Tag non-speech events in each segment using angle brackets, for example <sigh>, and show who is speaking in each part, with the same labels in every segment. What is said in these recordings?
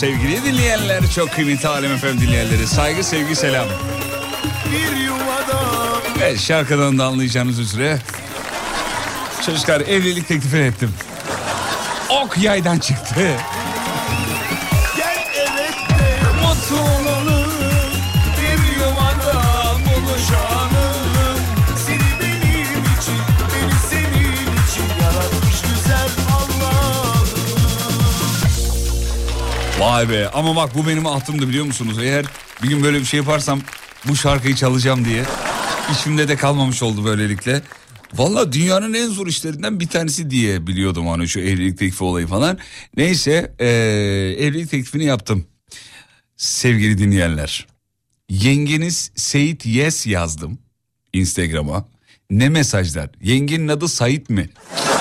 Speaker 1: Sevgili
Speaker 2: dinleyenler, çok kıymetli Alem Efem dinleyenleri. Saygı, sevgi, selam.
Speaker 1: bir
Speaker 2: Evet şarkıdan da anlayacağınız üzere. Çocuklar evlilik teklifi ettim. Ok yaydan çıktı.
Speaker 1: Gel evet de mutlu
Speaker 2: Vay be ama bak bu benim ahtımdı biliyor musunuz? Eğer bir gün böyle bir şey yaparsam bu şarkıyı çalacağım diye. İçimde de kalmamış oldu böylelikle. Valla dünyanın en zor işlerinden bir tanesi diye biliyordum hani şu evlilik teklifi olayı falan. Neyse eee, evlilik teklifini yaptım. Sevgili dinleyenler. Yengeniz Seyit Yes yazdım Instagram'a. Ne mesajlar? Yengenin adı Sait mi?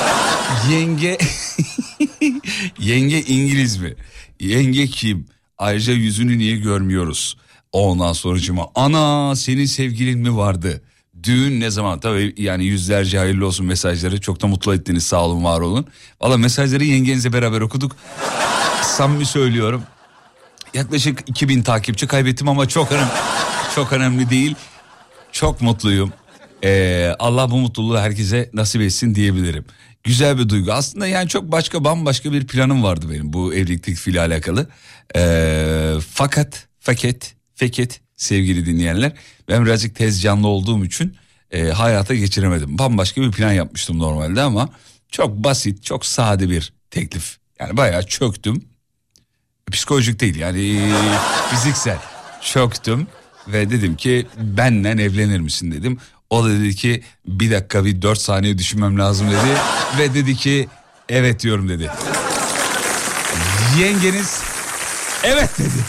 Speaker 2: <laughs> Yenge <laughs> Yenge İngiliz mi? Yenge kim? Ayrıca yüzünü niye görmüyoruz? Ondan sonracıma ana senin sevgilin mi vardı? Düğün ne zaman? Tabii yani yüzlerce hayırlı olsun mesajları. Çok da mutlu ettiniz sağ olun var olun. Valla mesajları yengenizle beraber okuduk. Samimi söylüyorum. Yaklaşık 2000 takipçi kaybettim ama çok önemli, çok önemli değil. Çok mutluyum. Ee, Allah bu mutluluğu herkese nasip etsin diyebilirim. Güzel bir duygu. Aslında yani çok başka bambaşka bir planım vardı benim bu evlilik teklifiyle alakalı. Ee, fakat faket feket sevgili dinleyenler ben birazcık tez canlı olduğum için e, hayata geçiremedim. Bambaşka bir plan yapmıştım normalde ama çok basit çok sade bir teklif. Yani bayağı çöktüm. Psikolojik değil yani fiziksel. Çöktüm ve dedim ki benden evlenir misin dedim. O da dedi ki bir dakika bir dört saniye düşünmem lazım dedi. Ve dedi ki evet diyorum dedi. Yengeniz evet dedi.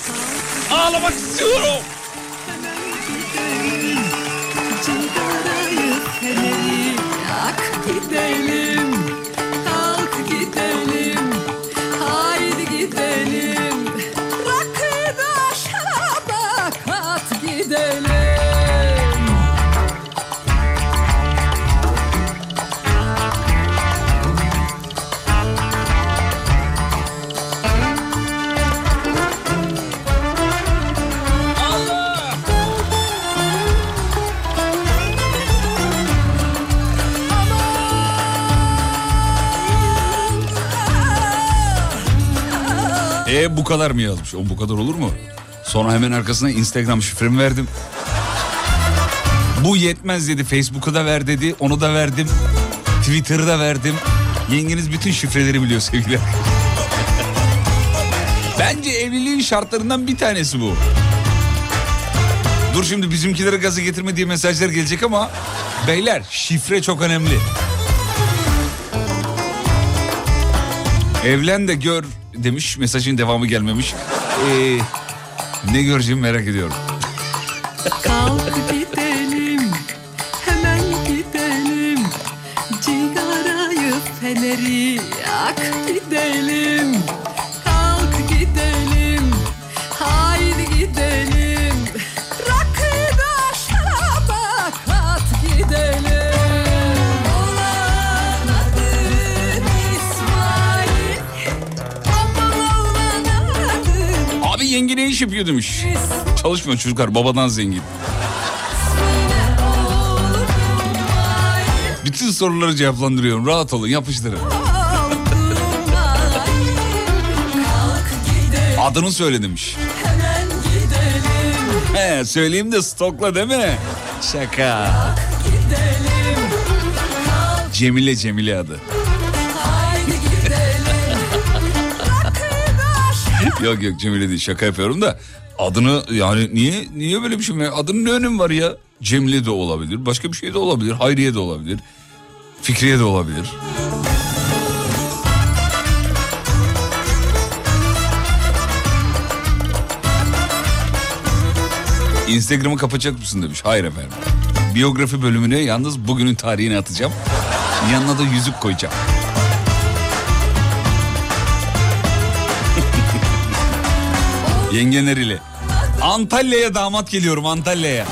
Speaker 2: Ağlamak istiyorum. Bu kadar mı yazmış? O bu kadar olur mu? Sonra hemen arkasına Instagram şifremi verdim. Bu yetmez dedi. Facebook'u da ver dedi. Onu da verdim. Twitter'ı da verdim. Yengeniz bütün şifreleri biliyor sevgili. Bence evliliğin şartlarından bir tanesi bu. Dur şimdi bizimkilere gazı getirme diye mesajlar gelecek ama beyler şifre çok önemli. Evlen de gör demiş mesajın devamı gelmemiş. Ee, ne göreceğimi merak ediyorum.
Speaker 3: Kalk gidelim
Speaker 2: iş yapıyor demiş. Çalışmıyor çocuklar babadan zengin. Bütün soruları cevaplandırıyorum. Rahat olun yapıştırın. Adını söyle demiş. He söyleyeyim de stokla değil mi? Şaka. Cemile Cemile adı. Yok yok Cemile değil şaka yapıyorum da adını yani niye niye böyle bir şey mi? Adının ne önemi var ya? Cemile de olabilir. Başka bir şey de olabilir. Hayriye de olabilir. Fikriye de olabilir. Instagram'ı kapatacak mısın demiş. Hayır efendim. Biyografi bölümüne yalnız bugünün tarihini atacağım. Yanına da yüzük koyacağım. Yengeler ile. Antalya'ya damat geliyorum Antalya'ya.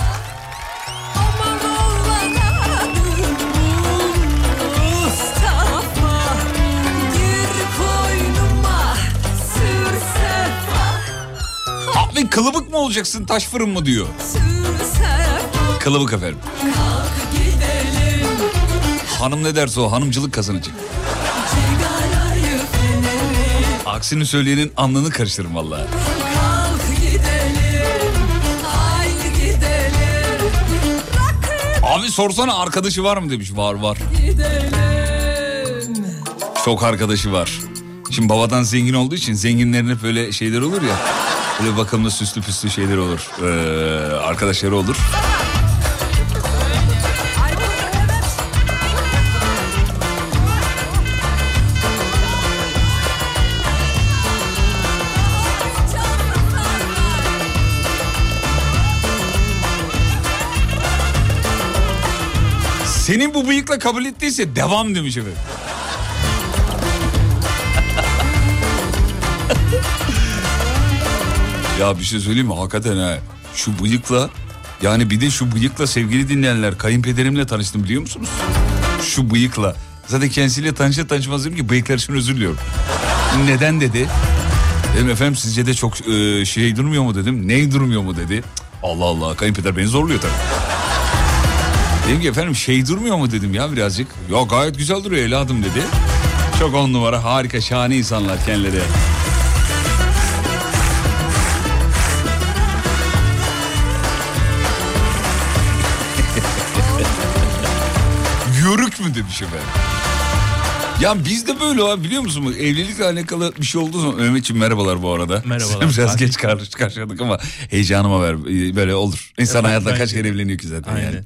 Speaker 2: Abi kılıbık mı olacaksın taş fırın mı diyor. Kılıbık efendim. Hanım ne derse o hanımcılık kazanacak. Aksini söyleyenin alnını karıştırırım vallahi. Sorsana arkadaşı var mı demiş. Var var. Çok arkadaşı var. Şimdi babadan zengin olduğu için zenginlerin hep böyle şeyler olur ya. Böyle bakımlı süslü püslü şeyler olur. Ee, arkadaşları olur. Senin bu bıyıkla kabul ettiyse devam demiş efendim. <laughs> Ya bir şey söyleyeyim mi? Hakikaten ha. Şu bıyıkla yani bir de şu bıyıkla sevgili dinleyenler kayınpederimle tanıştım biliyor musunuz? Şu bıyıkla. Zaten kendisiyle tanışır tanışmaz dedim ki bıyıklar için özür diliyorum. Neden dedi? Dedim efendim sizce de çok e, şey durmuyor mu dedim. Ney durmuyor mu dedi. Allah Allah kayınpeder beni zorluyor tabii. Dedim ki efendim şey durmuyor mu dedim ya birazcık. Ya gayet güzel duruyor evladım dedi. Çok on numara harika şahane insanlar kendileri. <laughs> Yörük mü demiş efendim. Ya bizde böyle abi biliyor musun? Evlilikle alakalı bir şey olduğu zaman Mehmetciğim merhabalar bu arada.
Speaker 4: Merhabalar.
Speaker 2: Biraz geç karşı karşıladık ama heyecanıma ver. Böyle olur. İnsan
Speaker 4: Evet,
Speaker 2: hayatta kaç kere
Speaker 4: de.
Speaker 2: evleniyor ki zaten
Speaker 4: Aynen.
Speaker 2: yani.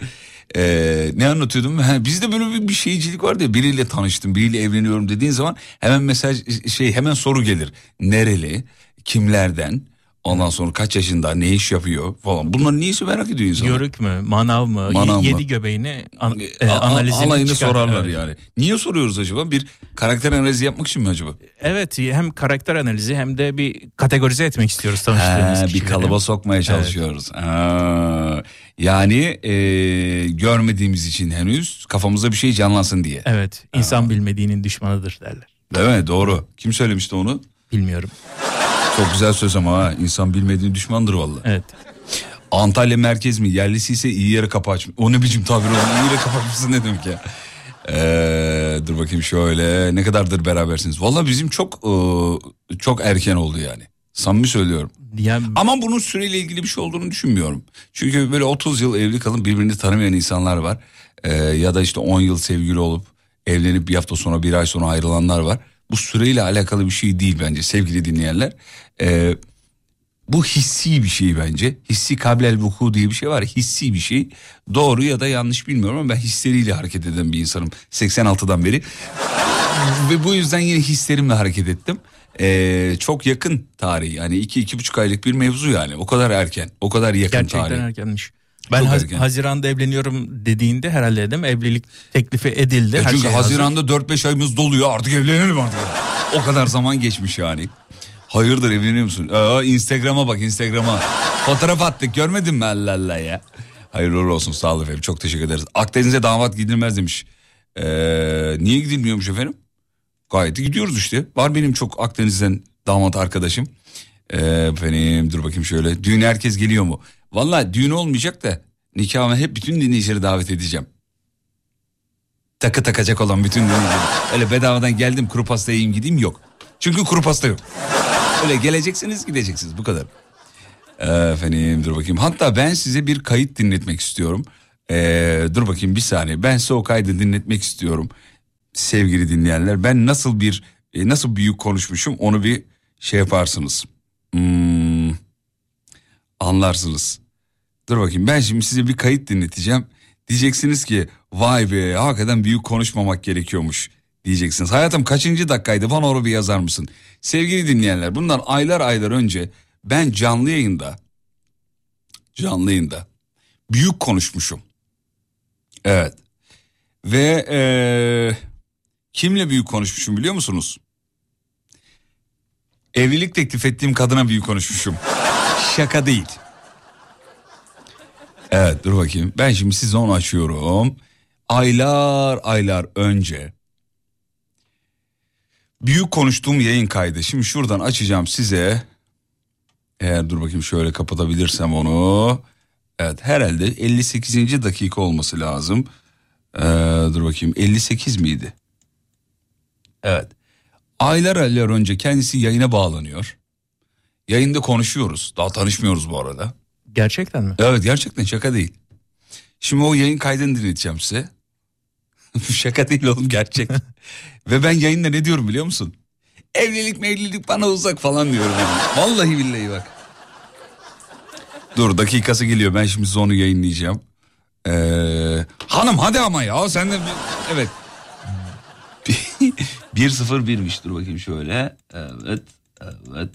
Speaker 2: Ee, ne anlatıyordum? Ha, bizde böyle bir, bir şeycilik vardı ya biriyle tanıştım biriyle evleniyorum dediğin zaman hemen mesaj şey hemen soru gelir. Nereli? Kimlerden? Ondan sonra kaç yaşında ne iş yapıyor falan. Bunların niyeyse merak ediyor insanlar.
Speaker 4: Yörük mü, manav mı,
Speaker 2: Manav mı?
Speaker 4: yedi göbeğini an, e,
Speaker 2: a-
Speaker 4: analizini
Speaker 2: alayını
Speaker 4: çıkar.
Speaker 2: sorarlar
Speaker 4: Evet.
Speaker 2: yani. Niye soruyoruz acaba? Bir karakter analizi yapmak için mi acaba?
Speaker 4: Evet hem karakter analizi hem de bir kategorize etmek istiyoruz tanıştığımız
Speaker 2: Ha, bir kalıba sokmaya çalışıyoruz. Ha, yani e, görmediğimiz için henüz kafamızda bir şey canlansın diye.
Speaker 4: Evet insan bilmediğinin düşmanıdır derler.
Speaker 2: Değil mi? Doğru. Kim söylemişti onu?
Speaker 4: Bilmiyorum.
Speaker 2: Çok güzel söz ama ha. İnsan bilmediğin düşmandır vallahi.
Speaker 4: Evet.
Speaker 2: Antalya merkez mi? Yerlisi ise iyi yere kapı açmış. O ne biçim tabir oldu? İyi yere kapı açmışsın ne demek ya? Ee, dur bakayım şöyle. Ne kadardır berabersiniz? Vallahi bizim çok e, çok erken oldu yani. Samimi söylüyorum.
Speaker 4: Yani
Speaker 2: Ama bunun süreyle ilgili bir şey olduğunu düşünmüyorum. Çünkü böyle 30 yıl evli kalıp birbirini tanımayan insanlar var. Ee, ya da işte 10 yıl sevgili olup evlenip bir hafta sonra bir ay sonra ayrılanlar var. Bu süreyle alakalı bir şey değil bence sevgili dinleyenler. Ee, bu hissi bir şey bence. Hissi kablel vuku diye bir şey var. Hissi bir şey. Doğru ya da yanlış bilmiyorum ama ben hisleriyle hareket eden bir insanım. 86'dan beri. Ve bu yüzden yine hislerimle hareket ettim. Ee, çok yakın tarih yani iki iki buçuk aylık bir mevzu yani o kadar erken o kadar yakın
Speaker 4: gerçekten
Speaker 2: tarih.
Speaker 4: erkenmiş. Ben
Speaker 2: Çok erken.
Speaker 4: Haziran'da evleniyorum dediğinde herhalde dedim evlilik teklifi edildi.
Speaker 2: E
Speaker 4: her
Speaker 2: çünkü
Speaker 4: şey hazır.
Speaker 2: Haziran'da 4-5 ayımız doluyor artık evlenelim artık. o kadar zaman geçmiş yani. Hayırdır evleniyor musun? Aa, Instagram'a bak Instagram'a. Fotoğraf attık görmedin mi Allah Allah ya. Hayırlı olsun sağ olun efendim çok teşekkür ederiz. Akdeniz'e damat gidilmez demiş. Ee, niye gidilmiyormuş efendim? Gayet gidiyoruz işte. Var benim çok Akdeniz'den damat arkadaşım. Ee, efendim dur bakayım şöyle. Düğüne herkes geliyor mu? Vallahi düğün olmayacak da nikahıma hep bütün dinleyicileri davet edeceğim. Takı takacak olan bütün dinleyicileri. Öyle bedavadan geldim kuru pasta yiyeyim gideyim yok. Çünkü kuru pasta yok. Öyle geleceksiniz gideceksiniz bu kadar. Efendim dur bakayım. Hatta ben size bir kayıt dinletmek istiyorum. Ee, dur bakayım bir saniye. Ben size o kaydı dinletmek istiyorum. Sevgili dinleyenler ben nasıl bir e, nasıl büyük konuşmuşum onu bir şey yaparsınız. Hmm, anlarsınız. Dur bakayım ben şimdi size bir kayıt dinleteceğim. Diyeceksiniz ki vay be hakikaten büyük konuşmamak gerekiyormuş diyeceksiniz. Hayatım kaçıncı dakikaydı bana onu bir yazar mısın? Sevgili dinleyenler bundan aylar aylar önce ben canlı yayında canlı yayında büyük konuşmuşum. Evet. Ve eee, kimle büyük konuşmuşum biliyor musunuz? Evlilik teklif ettiğim kadına büyük konuşmuşum. Şaka değil. Evet dur bakayım. Ben şimdi size onu açıyorum. Aylar aylar önce büyük konuştuğum yayın kaydı. Şimdi şuradan açacağım size. Eğer dur bakayım şöyle kapatabilirsem onu. Evet herhalde 58. dakika olması lazım. Ee, dur bakayım 58 miydi? Evet. Aylar aylar önce kendisi yayına bağlanıyor. Yayında konuşuyoruz. Daha tanışmıyoruz bu arada.
Speaker 4: Gerçekten mi?
Speaker 2: Evet gerçekten şaka değil. Şimdi o yayın kaydını dinleteceğim size. <laughs> şaka değil oğlum gerçek. <laughs> Ve ben yayında ne diyorum biliyor musun? Evlilik mevlilik bana uzak falan diyorum. Yani. Vallahi billahi bak. Dur dakikası geliyor ben şimdi size onu yayınlayacağım. Ee, hanım hadi ama ya sen de bir- evet. <laughs> 1-0-1'miş dur bakayım şöyle. Evet evet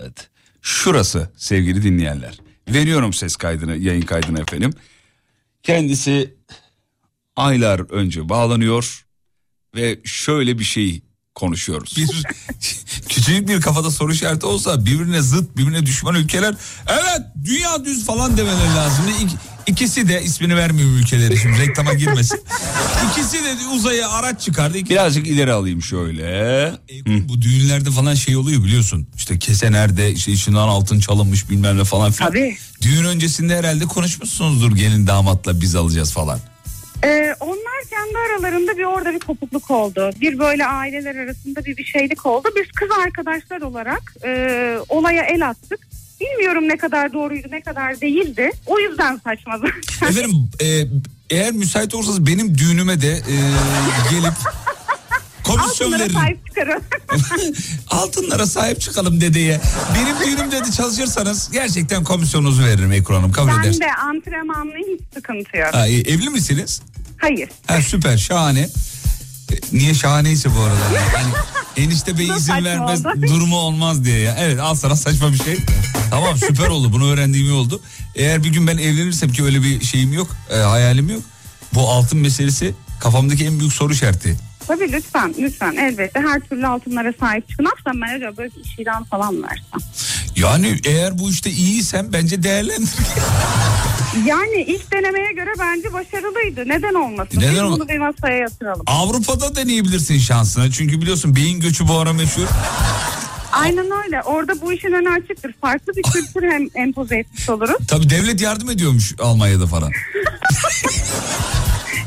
Speaker 2: evet. Şurası sevgili dinleyenler. Veriyorum ses kaydını yayın kaydını efendim. Kendisi aylar önce bağlanıyor ve şöyle bir şey konuşuyoruz. Bir, <laughs> küçücük bir kafada soru işareti olsa birbirine zıt birbirine düşman ülkeler evet dünya düz falan demeleri lazım. İk, ikisi de ismini vermiyorum ülkeleri şimdi reklama girmesin. <laughs> İkisi de uzaya araç çıkardı. Birazcık ileri alayım şöyle. Bu düğünlerde falan şey oluyor biliyorsun. İşte kese nerede işte içinden altın çalınmış bilmem ne falan filan.
Speaker 5: Tabii.
Speaker 2: Düğün öncesinde herhalde konuşmuşsunuzdur gelin damatla biz alacağız falan.
Speaker 5: Ee, onlar kendi aralarında bir orada bir kopukluk oldu. Bir böyle aileler arasında bir bir şeylik oldu. Biz kız arkadaşlar olarak e, olaya el attık. Bilmiyorum ne kadar doğruydu ne kadar değildi. O yüzden saçma zaten.
Speaker 2: Efendim e, eğer müsait olursanız benim düğünüme de e, gelip <laughs> komisyon
Speaker 6: Altınlara
Speaker 2: veririm.
Speaker 6: sahip çıkarın. <laughs>
Speaker 2: Altınlara sahip çıkalım dedeye. Benim düğünümde de çalışırsanız gerçekten komisyonunuzu veririm Ekru Hanım kabul
Speaker 6: ben
Speaker 2: edersin.
Speaker 6: de antrenmanlıyım hiç sıkıntı yok.
Speaker 2: Ha, iyi. evli misiniz?
Speaker 6: Hayır.
Speaker 2: Ha, süper şahane. Niye şahaneyse bu arada? Yani hani <laughs> enişte bey izin vermez durumu olmaz diye ya. Evet al sana saçma bir şey. Tamam süper oldu bunu öğrendiğim iyi oldu. Eğer bir gün ben evlenirsem ki öyle bir şeyim yok e, hayalim yok. Bu altın meselesi kafamdaki en büyük soru işareti.
Speaker 6: Tabii lütfen lütfen elbette her türlü altınlara sahip çıkın. Yapsam ben acaba böyle bir ilan falan versem?
Speaker 2: Yani eğer bu işte iyiysem bence değerlendir.
Speaker 6: Yani ilk denemeye göre bence başarılıydı. Neden olmasın?
Speaker 2: Neden
Speaker 6: Biz
Speaker 2: olma-
Speaker 6: bunu bir masaya yatıralım.
Speaker 2: Avrupa'da deneyebilirsin şansına. Çünkü biliyorsun beyin göçü bu ara meşhur.
Speaker 6: Aynen öyle. Orada bu işin önü açıktır. Farklı bir kültür hem <laughs> empoze etmiş oluruz.
Speaker 2: Tabii devlet yardım ediyormuş Almanya'da falan. <laughs>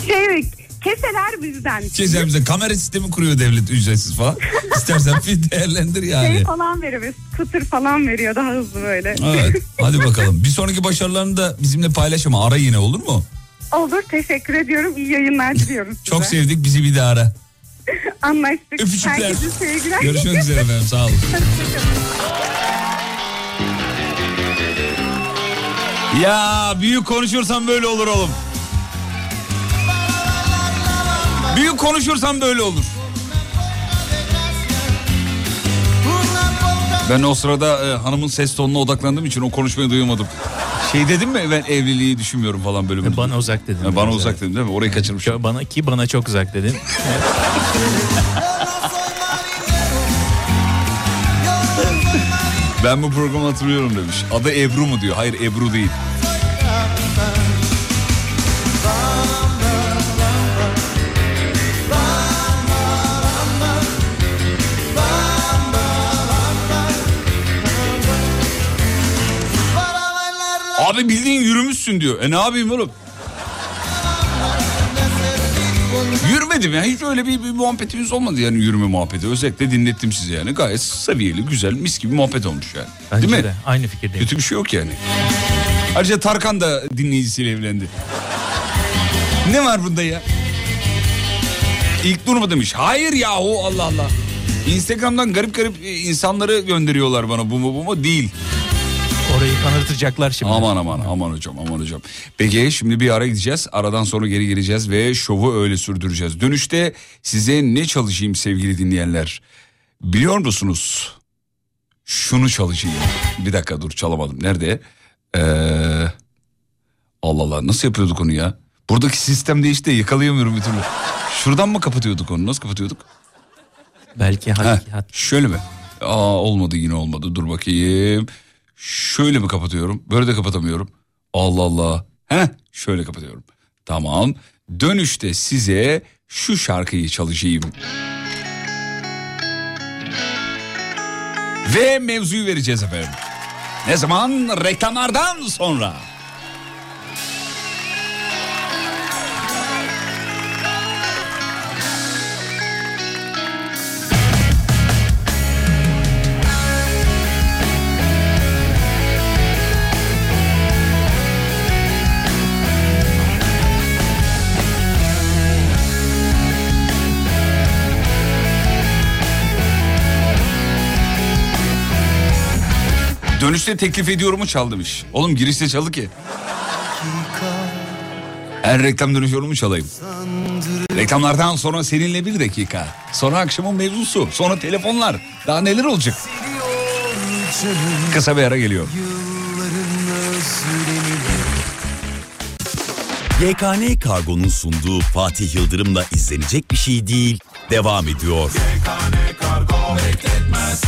Speaker 6: Şey keseler bizden.
Speaker 2: Keser bize kamera sistemi kuruyor devlet ücretsiz falan. <laughs> İstersen bir değerlendir yani.
Speaker 6: Şey falan veriyor. Kıtır falan veriyor daha hızlı böyle.
Speaker 2: Evet <laughs> hadi bakalım. Bir sonraki başarılarını da bizimle paylaş ama ara yine olur mu?
Speaker 6: Olur teşekkür ediyorum. İyi yayınlar diliyorum <laughs> size.
Speaker 2: Çok sevdik bizi bir daha ara.
Speaker 6: Anlaştık.
Speaker 2: Öpücükler.
Speaker 6: Herkese sevgiler.
Speaker 2: Görüşmek üzere efendim sağ olun. Ya büyük konuşursan böyle olur oğlum. Büyük konuşursan böyle olur. Ben o sırada e, hanımın ses tonuna odaklandığım için o konuşmayı duymadım. Şey dedim mi ben evliliği düşünmüyorum falan böyle.
Speaker 4: Bana uzak dedin.
Speaker 2: Ha, bana
Speaker 4: biraz,
Speaker 2: uzak
Speaker 4: evet.
Speaker 2: dedim değil mi? Orayı kaçırmışım.
Speaker 4: Bana ki bana çok uzak dedin.
Speaker 2: Ben bu programı hatırlıyorum demiş. Adı Ebru mu diyor. Hayır Ebru değil. Yürümüşsün diyor. E ne yapayım oğlum? Yürümedim ya hiç öyle bir, bir muhabbetimiz olmadı yani yürüme muhabbeti. Özellikle dinlettim size yani gayet seviyeli güzel mis gibi muhabbet olmuş yani.
Speaker 4: Bence
Speaker 2: Değil mi?
Speaker 4: de aynı fikirdeyim.
Speaker 2: Kötü bir şey yok yani. Ayrıca Tarkan da dinleyicisiyle evlendi. Ne var bunda ya? İlk durma demiş. Hayır yahu Allah Allah. Instagram'dan garip garip e, insanları gönderiyorlar bana bu mu bu mu değil.
Speaker 4: Orayı kanırtacaklar şimdi.
Speaker 2: Aman aman aman hocam aman hocam. Peki şimdi bir ara gideceğiz. Aradan sonra geri geleceğiz ve şovu öyle sürdüreceğiz. Dönüşte size ne çalışayım sevgili dinleyenler? Biliyor musunuz? Şunu çalışayım. Bir dakika dur çalamadım. Nerede? Ee, Allah Allah nasıl yapıyorduk onu ya? Buradaki sistem değişti yakalayamıyorum bir türlü. Şuradan mı kapatıyorduk onu? Nasıl kapatıyorduk?
Speaker 4: Belki hat, hat.
Speaker 2: şöyle mi? Aa olmadı yine olmadı. Dur bakayım. Şöyle mi kapatıyorum? Böyle de kapatamıyorum. Allah Allah. Heh, şöyle kapatıyorum. Tamam. Dönüşte size şu şarkıyı çalışayım. Ve mevzuyu vereceğiz efendim. Ne zaman? Reklamlardan sonra. Dönüşte teklif ediyorumu çal demiş. Oğlum girişte çaldı ki. Her reklam dönüş yorumu çalayım. Reklamlardan sonra seninle bir dakika. Sonra akşamın mevzusu. Sonra telefonlar. Daha neler olacak? Kısa bir ara geliyor.
Speaker 7: YKN Kargo'nun sunduğu Fatih Yıldırım'la izlenecek bir şey değil. Devam ediyor.
Speaker 8: YKN Kargo bekletmez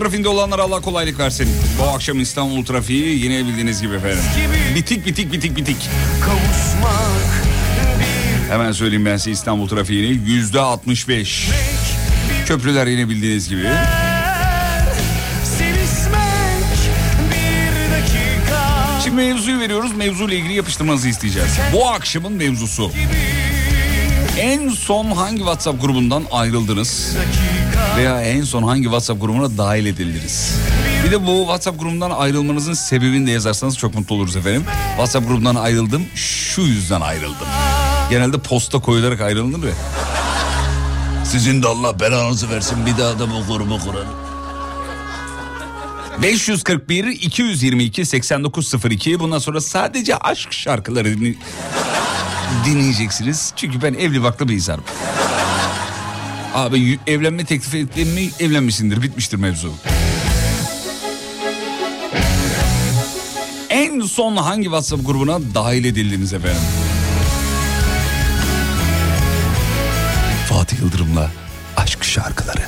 Speaker 2: trafiğinde olanlar Allah kolaylık versin. Bu akşam İstanbul trafiği yine bildiğiniz gibi efendim. Bitik bitik bitik bitik. Hemen söyleyeyim ben size İstanbul trafiğini yüzde 65. Köprüler yine bildiğiniz gibi. Şimdi mevzuyu veriyoruz. Mevzuyla ilgili yapıştırmanızı isteyeceğiz. Bu akşamın mevzusu. En son hangi WhatsApp grubundan ayrıldınız? Veya en son hangi WhatsApp grubuna dahil edildiniz? Bir de bu WhatsApp grubundan ayrılmanızın sebebini de yazarsanız çok mutlu oluruz efendim. WhatsApp grubundan ayrıldım, şu yüzden ayrıldım. Genelde posta koyularak ayrılınır ya. Sizin de Allah belanızı versin bir daha da bu grubu kurun. 541 222 8902 bundan sonra sadece aşk şarkıları dinle- dinleyeceksiniz. Çünkü ben evli baklı bir insanım. Abi evlenme teklif ettin mi evlenmişsindir bitmiştir mevzu. En son hangi WhatsApp grubuna dahil edildiniz efendim? Fatih Yıldırım'la aşk şarkıları.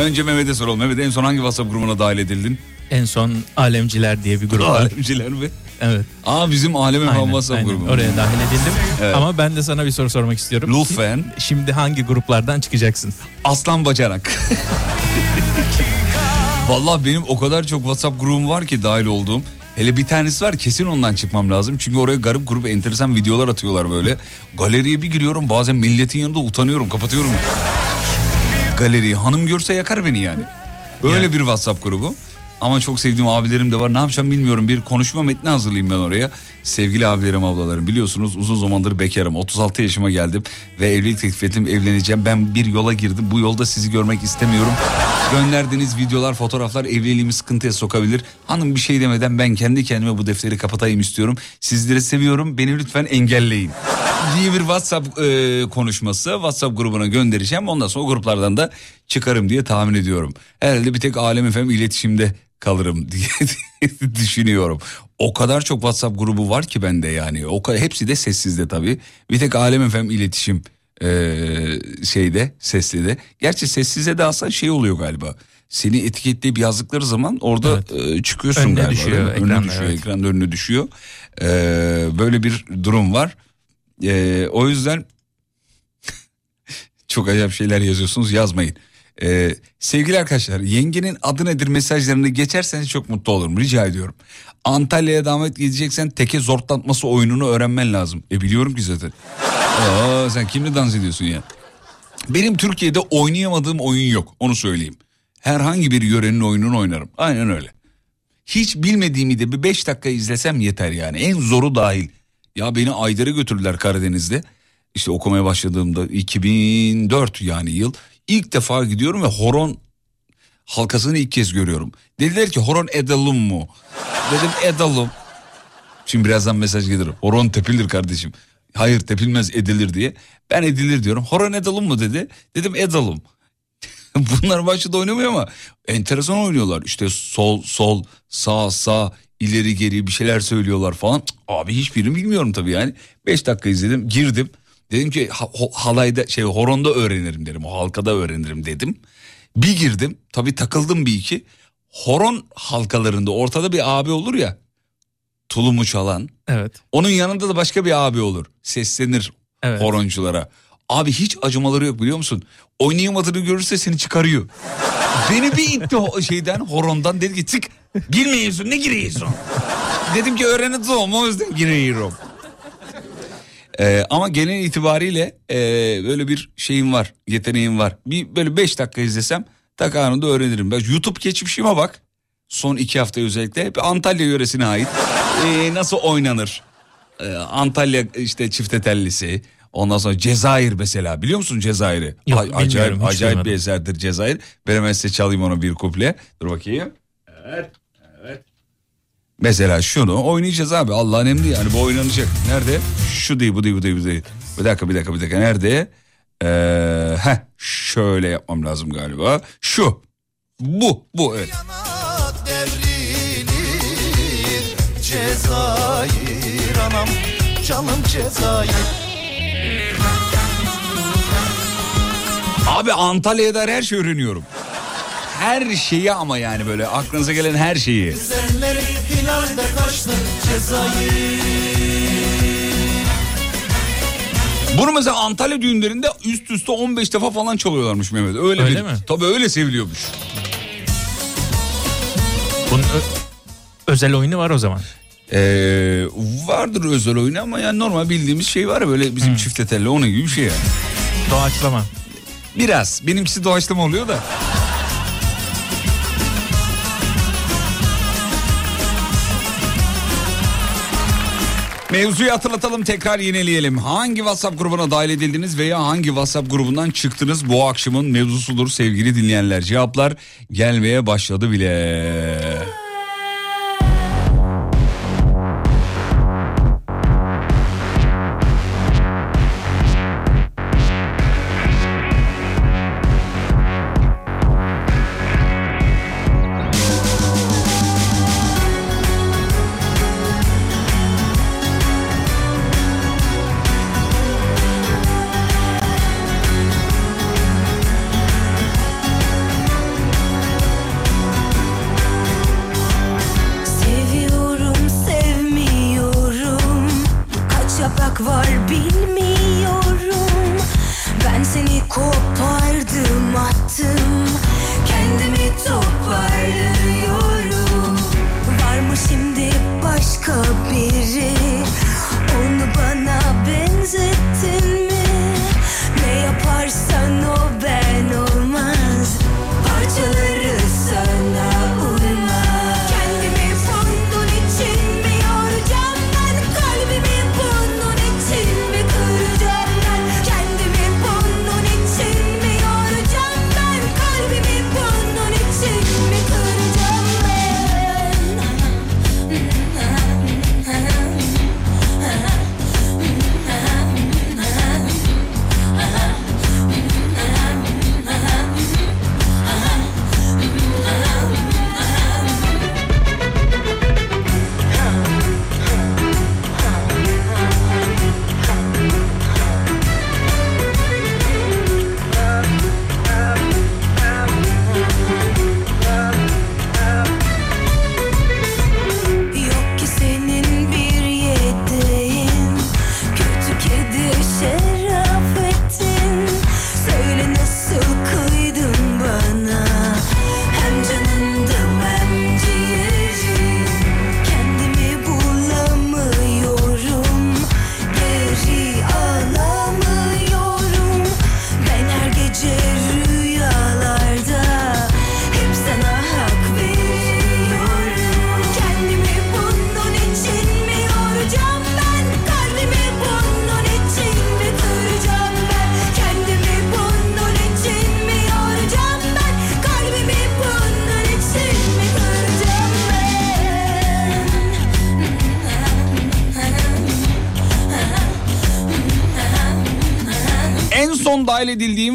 Speaker 2: Önce Mehmet'e soralım. Mehmet en son hangi WhatsApp grubuna dahil edildin?
Speaker 4: En son Alemciler diye bir grup var.
Speaker 2: Alemciler mi?
Speaker 4: Evet.
Speaker 2: Aa bizim Alem Efendim
Speaker 4: Aynen,
Speaker 2: WhatsApp
Speaker 4: aynen.
Speaker 2: grubu.
Speaker 4: Oraya dahil edildim.
Speaker 2: Evet.
Speaker 4: Ama ben de sana bir soru sormak istiyorum.
Speaker 2: Lütfen.
Speaker 4: Şimdi hangi gruplardan çıkacaksın?
Speaker 2: Aslan Bacanak. <laughs> Vallahi benim o kadar çok WhatsApp grubum var ki dahil olduğum. Hele bir tanesi var kesin ondan çıkmam lazım. Çünkü oraya garip grup enteresan videolar atıyorlar böyle. Galeriye bir giriyorum bazen milletin yanında utanıyorum kapatıyorum. Galeriyi hanım görse yakar beni yani. Öyle
Speaker 4: Yani.
Speaker 2: bir WhatsApp grubu. Ama çok sevdiğim abilerim de var. Ne yapacağım bilmiyorum. Bir konuşma metni hazırlayayım ben oraya. Sevgili abilerim, ablalarım biliyorsunuz uzun zamandır bekarım. 36 yaşıma geldim ve evlilik teklif ettim, evleneceğim. Ben bir yola girdim. Bu yolda sizi görmek istemiyorum. Gönderdiğiniz videolar, fotoğraflar evliliğimi sıkıntıya sokabilir. Hanım bir şey demeden ben kendi kendime bu defteri kapatayım istiyorum. Sizleri seviyorum. Beni lütfen engelleyin. diye bir WhatsApp e, konuşması WhatsApp grubuna göndereceğim. Ondan sonra o gruplardan da çıkarım diye tahmin ediyorum. Herhalde bir tek Alem FM iletişimde kalırım <laughs> diye düşünüyorum. O kadar çok WhatsApp grubu var ki bende yani. O kadar, hepsi de sessizde tabii. Bir tek Alem FM iletişim e, şeyde sesli de. Gerçi sessize de alsan şey oluyor galiba. Seni etiketleyip yazdıkları zaman orada e, çıkıyorsun
Speaker 4: Önüne
Speaker 2: galiba.
Speaker 4: düşüyor,
Speaker 2: Önüne
Speaker 4: ekranda,
Speaker 2: düşüyor,
Speaker 4: evet.
Speaker 2: ekranda önüne düşüyor. E, böyle bir durum var. E, o yüzden <laughs> çok acayip şeyler yazıyorsunuz yazmayın. Ee, sevgili arkadaşlar yengenin adı nedir mesajlarını geçerseniz çok mutlu olurum rica ediyorum. Antalya'ya davet gideceksen teke zortlatması oyununu öğrenmen lazım. E biliyorum ki zaten. Aa, sen kimle dans ediyorsun ya? Benim Türkiye'de oynayamadığım oyun yok onu söyleyeyim. Herhangi bir yörenin oyununu oynarım. Aynen öyle. Hiç bilmediğimi de bir 5 dakika izlesem yeter yani. En zoru dahil. Ya beni Ayder'e götürdüler Karadeniz'de. İşte okumaya başladığımda 2004 yani yıl. İlk defa gidiyorum ve horon halkasını ilk kez görüyorum. Dediler ki horon edelim mu? Dedim edelim. Şimdi birazdan mesaj gelir. Horon tepilir kardeşim. Hayır tepilmez edilir diye. Ben edilir diyorum. Horon edelim mu dedi. Dedim edelim. <laughs> Bunlar başladı oynamıyor ama enteresan oynuyorlar. İşte sol sol sağ sağ ileri geri bir şeyler söylüyorlar falan. Abi hiçbirini bilmiyorum tabii yani. 5 dakika izledim girdim. Dedim ki halayda şey horonda öğrenirim dedim. O halkada öğrenirim dedim. Bir girdim tabii takıldım bir iki. Horon halkalarında ortada bir abi olur ya. Tulumu çalan.
Speaker 4: Evet.
Speaker 2: Onun yanında da başka bir abi olur. Seslenir
Speaker 4: Evet.
Speaker 2: horonculara. Abi hiç acımaları yok biliyor musun? Oynayamadığını görürse seni çıkarıyor. Beni bir itti o şeyden horondan dedi ki çık girmiyorsun ne giriyorsun? Dedim ki öğreneceğim o yüzden giriyorum. Ee, ama genel itibariyle e, böyle bir şeyim var yeteneğim var. Bir böyle 5 dakika izlesem tak anında öğrenirim. Ben YouTube geçmişime bak. Son iki hafta özellikle hep Antalya yöresine ait. Ee, nasıl oynanır? Ee, Antalya işte çifte tellisi. Ondan sonra Cezayir mesela biliyor musun Cezayir'i?
Speaker 4: Yok,
Speaker 2: Ay-
Speaker 4: bilmiyorum,
Speaker 2: acayip acayip bir eserdir Cezayir. Ben hemen size çalayım onu bir kuple. Dur bakayım. Evet. Mesela şunu oynayacağız abi Allah'ın emri yani bu oynanacak. Nerede? Şu değil bu değil bu değil bu değil. Bir dakika bir dakika bir dakika nerede? Ee, heh, şöyle yapmam lazım galiba. Şu. Bu bu evet.
Speaker 9: Cezayir anam canım Cezayir
Speaker 2: Abi Antalya'ya dair her şeyi öğreniyorum. Her şeyi ama yani böyle aklınıza gelen her şeyi. Bunu mesela Antalya düğünlerinde üst üste 15 defa falan çalıyorlarmış Mehmet. Öyle,
Speaker 4: Öyle
Speaker 2: bir,
Speaker 4: mi?
Speaker 2: Tabii öyle seviliyormuş.
Speaker 4: Bunun ö- özel oyunu var o zaman.
Speaker 2: Ee, vardır özel oyunu ama yani normal bildiğimiz şey var ya böyle bizim çifte telli onun gibi bir şey yani.
Speaker 4: Doğaçlama.
Speaker 2: Biraz benimkisi doğaçlama oluyor da. Mevzuyu hatırlatalım tekrar yineleyelim. Hangi WhatsApp grubuna dahil edildiniz veya hangi WhatsApp grubundan çıktınız bu akşamın mevzusudur sevgili dinleyenler. Cevaplar gelmeye başladı bile.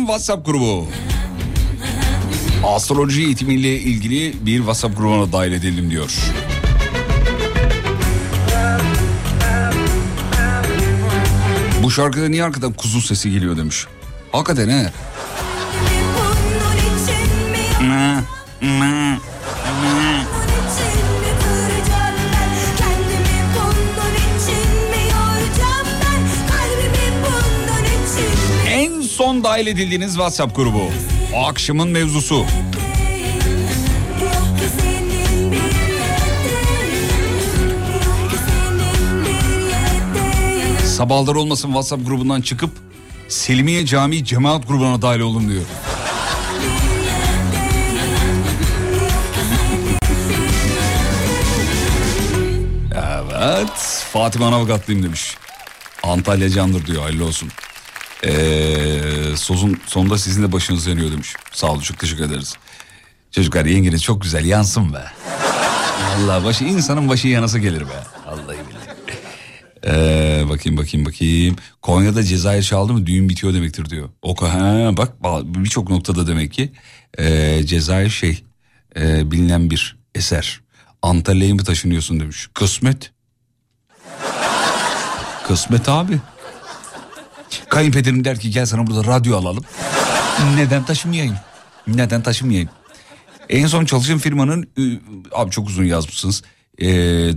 Speaker 2: WhatsApp grubu. Astroloji eğitimiyle ilgili bir WhatsApp grubuna dahil edildim diyor. Bu şarkıda niye arkadan kuzu sesi geliyor demiş. Hakikaten he. Dahil edildiğiniz WhatsApp grubu. O akşamın mevzusu. Sabahlar olmasın WhatsApp grubundan çıkıp Selimiye Camii Cemaat grubuna dahil oldum diyor. Evet. Fatih Manavgatlıyım demiş. Antalya candır diyor hayırlı olsun. Ee, sozun sonunda sizin de başınız yanıyor demiş. Sağ olun çok teşekkür ederiz. Çocuklar yengeniz çok güzel yansın be. Allah başı insanın başı yanası gelir be. Vallahi billahi. Ee, bakayım bakayım bakayım. Konya'da Cezayir çaldı mı düğün bitiyor demektir diyor. O ha, bak ba- birçok noktada demek ki ee, Cezayir şey ee, bilinen bir eser. Antalya'ya mı taşınıyorsun demiş. Kısmet. Kısmet abi. Kayınpederim der ki gel sana burada radyo alalım. Neden taşımayayım? Neden taşımayayım? En son çalıştığım firmanın abi çok uzun yazmışsınız. Ee,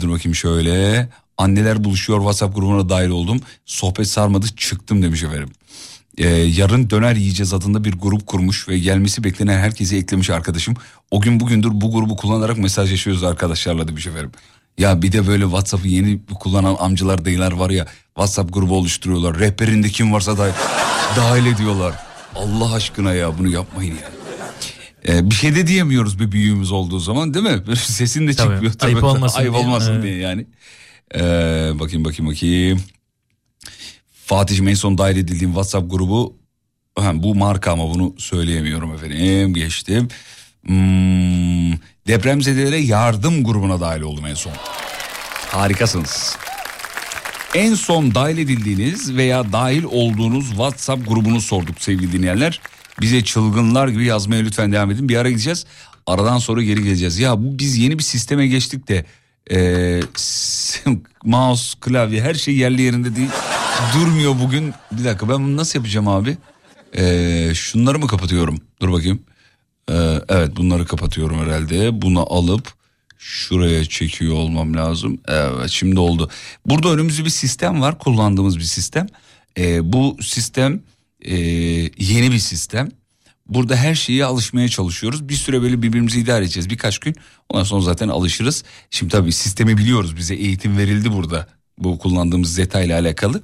Speaker 2: dur bakayım şöyle. Anneler buluşuyor WhatsApp grubuna dahil oldum. Sohbet sarmadı çıktım demiş efendim. Ee, yarın döner yiyeceğiz adında bir grup kurmuş ve gelmesi beklenen herkesi eklemiş arkadaşım. O gün bugündür bu grubu kullanarak mesajlaşıyoruz arkadaşlarla demiş efendim. Ya bir de böyle WhatsApp'ı yeni kullanan amcalar dayılar var ya WhatsApp grubu oluşturuyorlar. Rehberinde kim varsa dahil, dahil ediyorlar. Allah aşkına ya bunu yapmayın ya. Ee, bir şey de diyemiyoruz bir büyüğümüz olduğu zaman değil mi? Böyle sesin de
Speaker 4: Tabii,
Speaker 2: çıkmıyor.
Speaker 4: ayıp olmasın
Speaker 2: Ayıp
Speaker 4: diye,
Speaker 2: olmasın
Speaker 4: evet.
Speaker 2: diye yani. Ee, bakayım bakayım bakayım. Fatih'im en son dahil edildiğim WhatsApp grubu ha, bu marka ama bunu söyleyemiyorum efendim. Geçtim. Hmm, depremzedelere yardım grubuna dahil oldum en son. Harikasınız. En son dahil edildiğiniz veya dahil olduğunuz WhatsApp grubunu sorduk sevgili dinleyenler. Bize çılgınlar gibi yazmaya lütfen devam edin. Bir ara gideceğiz. Aradan sonra geri geleceğiz. Ya bu biz yeni bir sisteme geçtik de e, <laughs> mouse, klavye her şey yerli yerinde değil. Durmuyor bugün. Bir dakika ben bunu nasıl yapacağım abi? E, şunları mı kapatıyorum? Dur bakayım. E, evet bunları kapatıyorum herhalde. Bunu alıp şuraya çekiyor olmam lazım. Evet şimdi oldu. Burada önümüzde bir sistem var kullandığımız bir sistem. Ee, bu sistem e, yeni bir sistem. Burada her şeye alışmaya çalışıyoruz. Bir süre böyle birbirimizi idare edeceğiz birkaç gün. Ondan sonra zaten alışırız. Şimdi tabii sistemi biliyoruz bize eğitim verildi burada. Bu kullandığımız Zeta ile alakalı.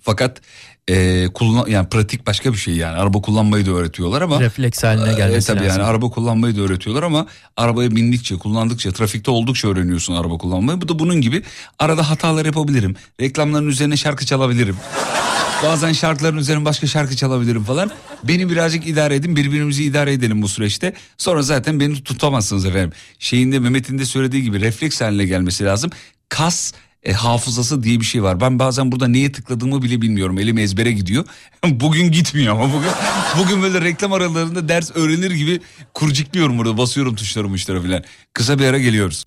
Speaker 2: Fakat e, kullan yani pratik başka bir şey yani. Araba kullanmayı da öğretiyorlar ama
Speaker 4: Refleks haline
Speaker 2: e,
Speaker 4: gelmesi
Speaker 2: tabii
Speaker 4: lazım.
Speaker 2: yani araba kullanmayı da öğretiyorlar ama arabaya bindikçe, kullandıkça, trafikte oldukça öğreniyorsun araba kullanmayı. Bu da bunun gibi. Arada hatalar yapabilirim. Reklamların üzerine şarkı çalabilirim. <laughs> Bazen şarkıların üzerine başka şarkı çalabilirim falan. Beni birazcık idare edin, birbirimizi idare edelim bu süreçte. Sonra zaten beni tutamazsınız efendim. Şeyinde Mehmet'in de söylediği gibi refleks haline gelmesi lazım. Kas e, hafızası diye bir şey var. Ben bazen burada neye tıkladığımı bile bilmiyorum. Elim ezbere gidiyor. <laughs> bugün gitmiyor ama bugün <laughs> bugün böyle reklam aralarında ders öğrenir gibi kurcikliyorum burada. Basıyorum tuşları muşlara falan. Kısa bir ara geliyoruz.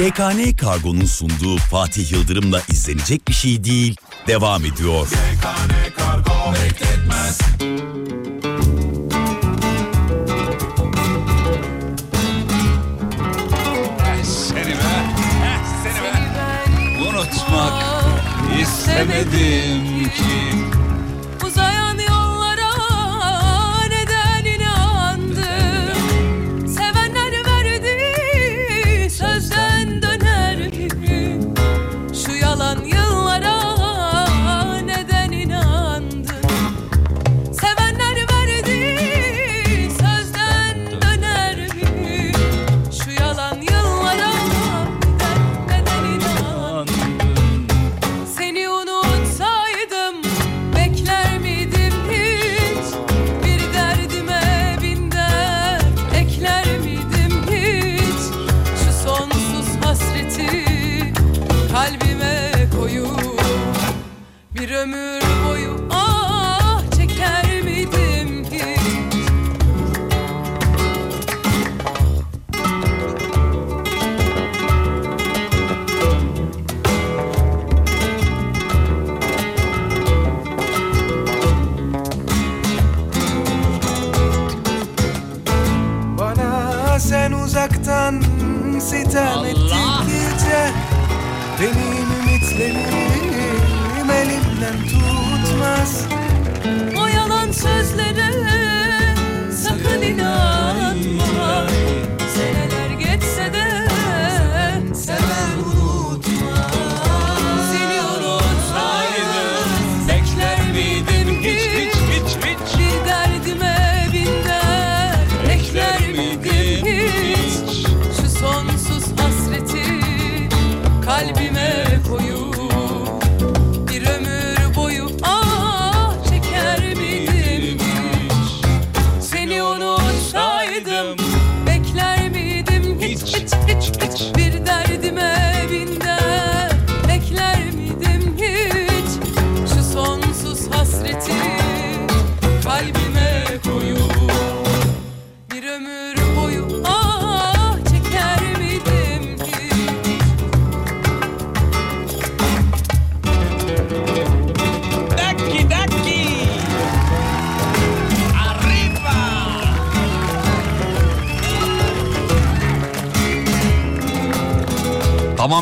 Speaker 7: YKN Kargo'nun sunduğu Fatih Yıldırım'la izlenecek bir şey değil. Devam ediyor.
Speaker 10: YKN Kargo bekletmez
Speaker 2: istemedim ki.
Speaker 3: boyu Bir ömür boyu. Ah çeker miydim hiç Bana sen uzaktan
Speaker 10: sitem et sözlere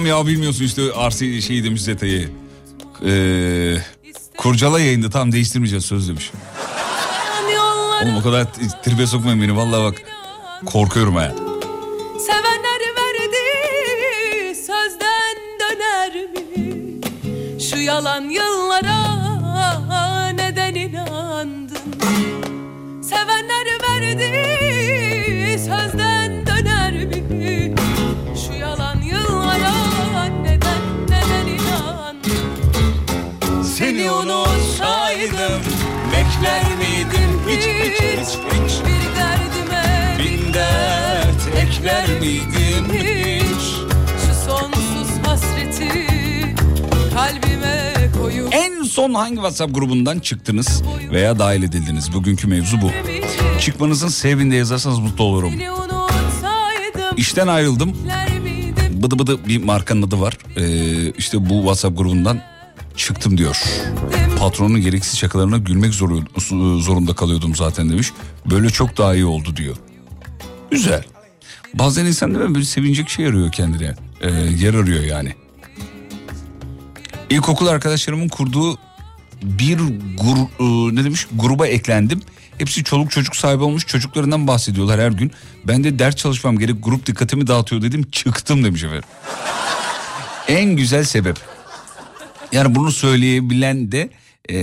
Speaker 2: Tamam ya bilmiyorsun işte arsi şeyi demiş Zeta'yı. Ee, kurcala yayında tam değiştirmeyeceğiz söz demiş. Oğlum o kadar tribe sokmayın beni vallahi bak korkuyorum ha.
Speaker 3: Bekler miydim hiç hiç hiç hiç Bir derdime bin dert ekler miydim hiç Şu sonsuz hasreti kalbime koyup
Speaker 2: En son hangi WhatsApp grubundan çıktınız veya dahil edildiniz? Bugünkü mevzu bu. Çıkmanızın sebebini yazarsanız mutlu olurum. İşten ayrıldım. Bıdı bıdı bir markanın adı var. Ee, işte bu WhatsApp grubundan çıktım diyor. Patronun gereksiz şakalarına gülmek zoru- zorunda kalıyordum zaten demiş. Böyle çok daha iyi oldu diyor. Güzel. Bazen insan değil mi böyle sevinecek şey arıyor kendine. Ee, yer arıyor yani. İlkokul arkadaşlarımın kurduğu bir gur, e, ne demiş gruba eklendim. Hepsi çoluk çocuk sahibi olmuş çocuklarından bahsediyorlar her gün. Ben de ders çalışmam gerek grup dikkatimi dağıtıyor dedim çıktım demiş efendim. en güzel sebep. Yani bunu söyleyebilen de e,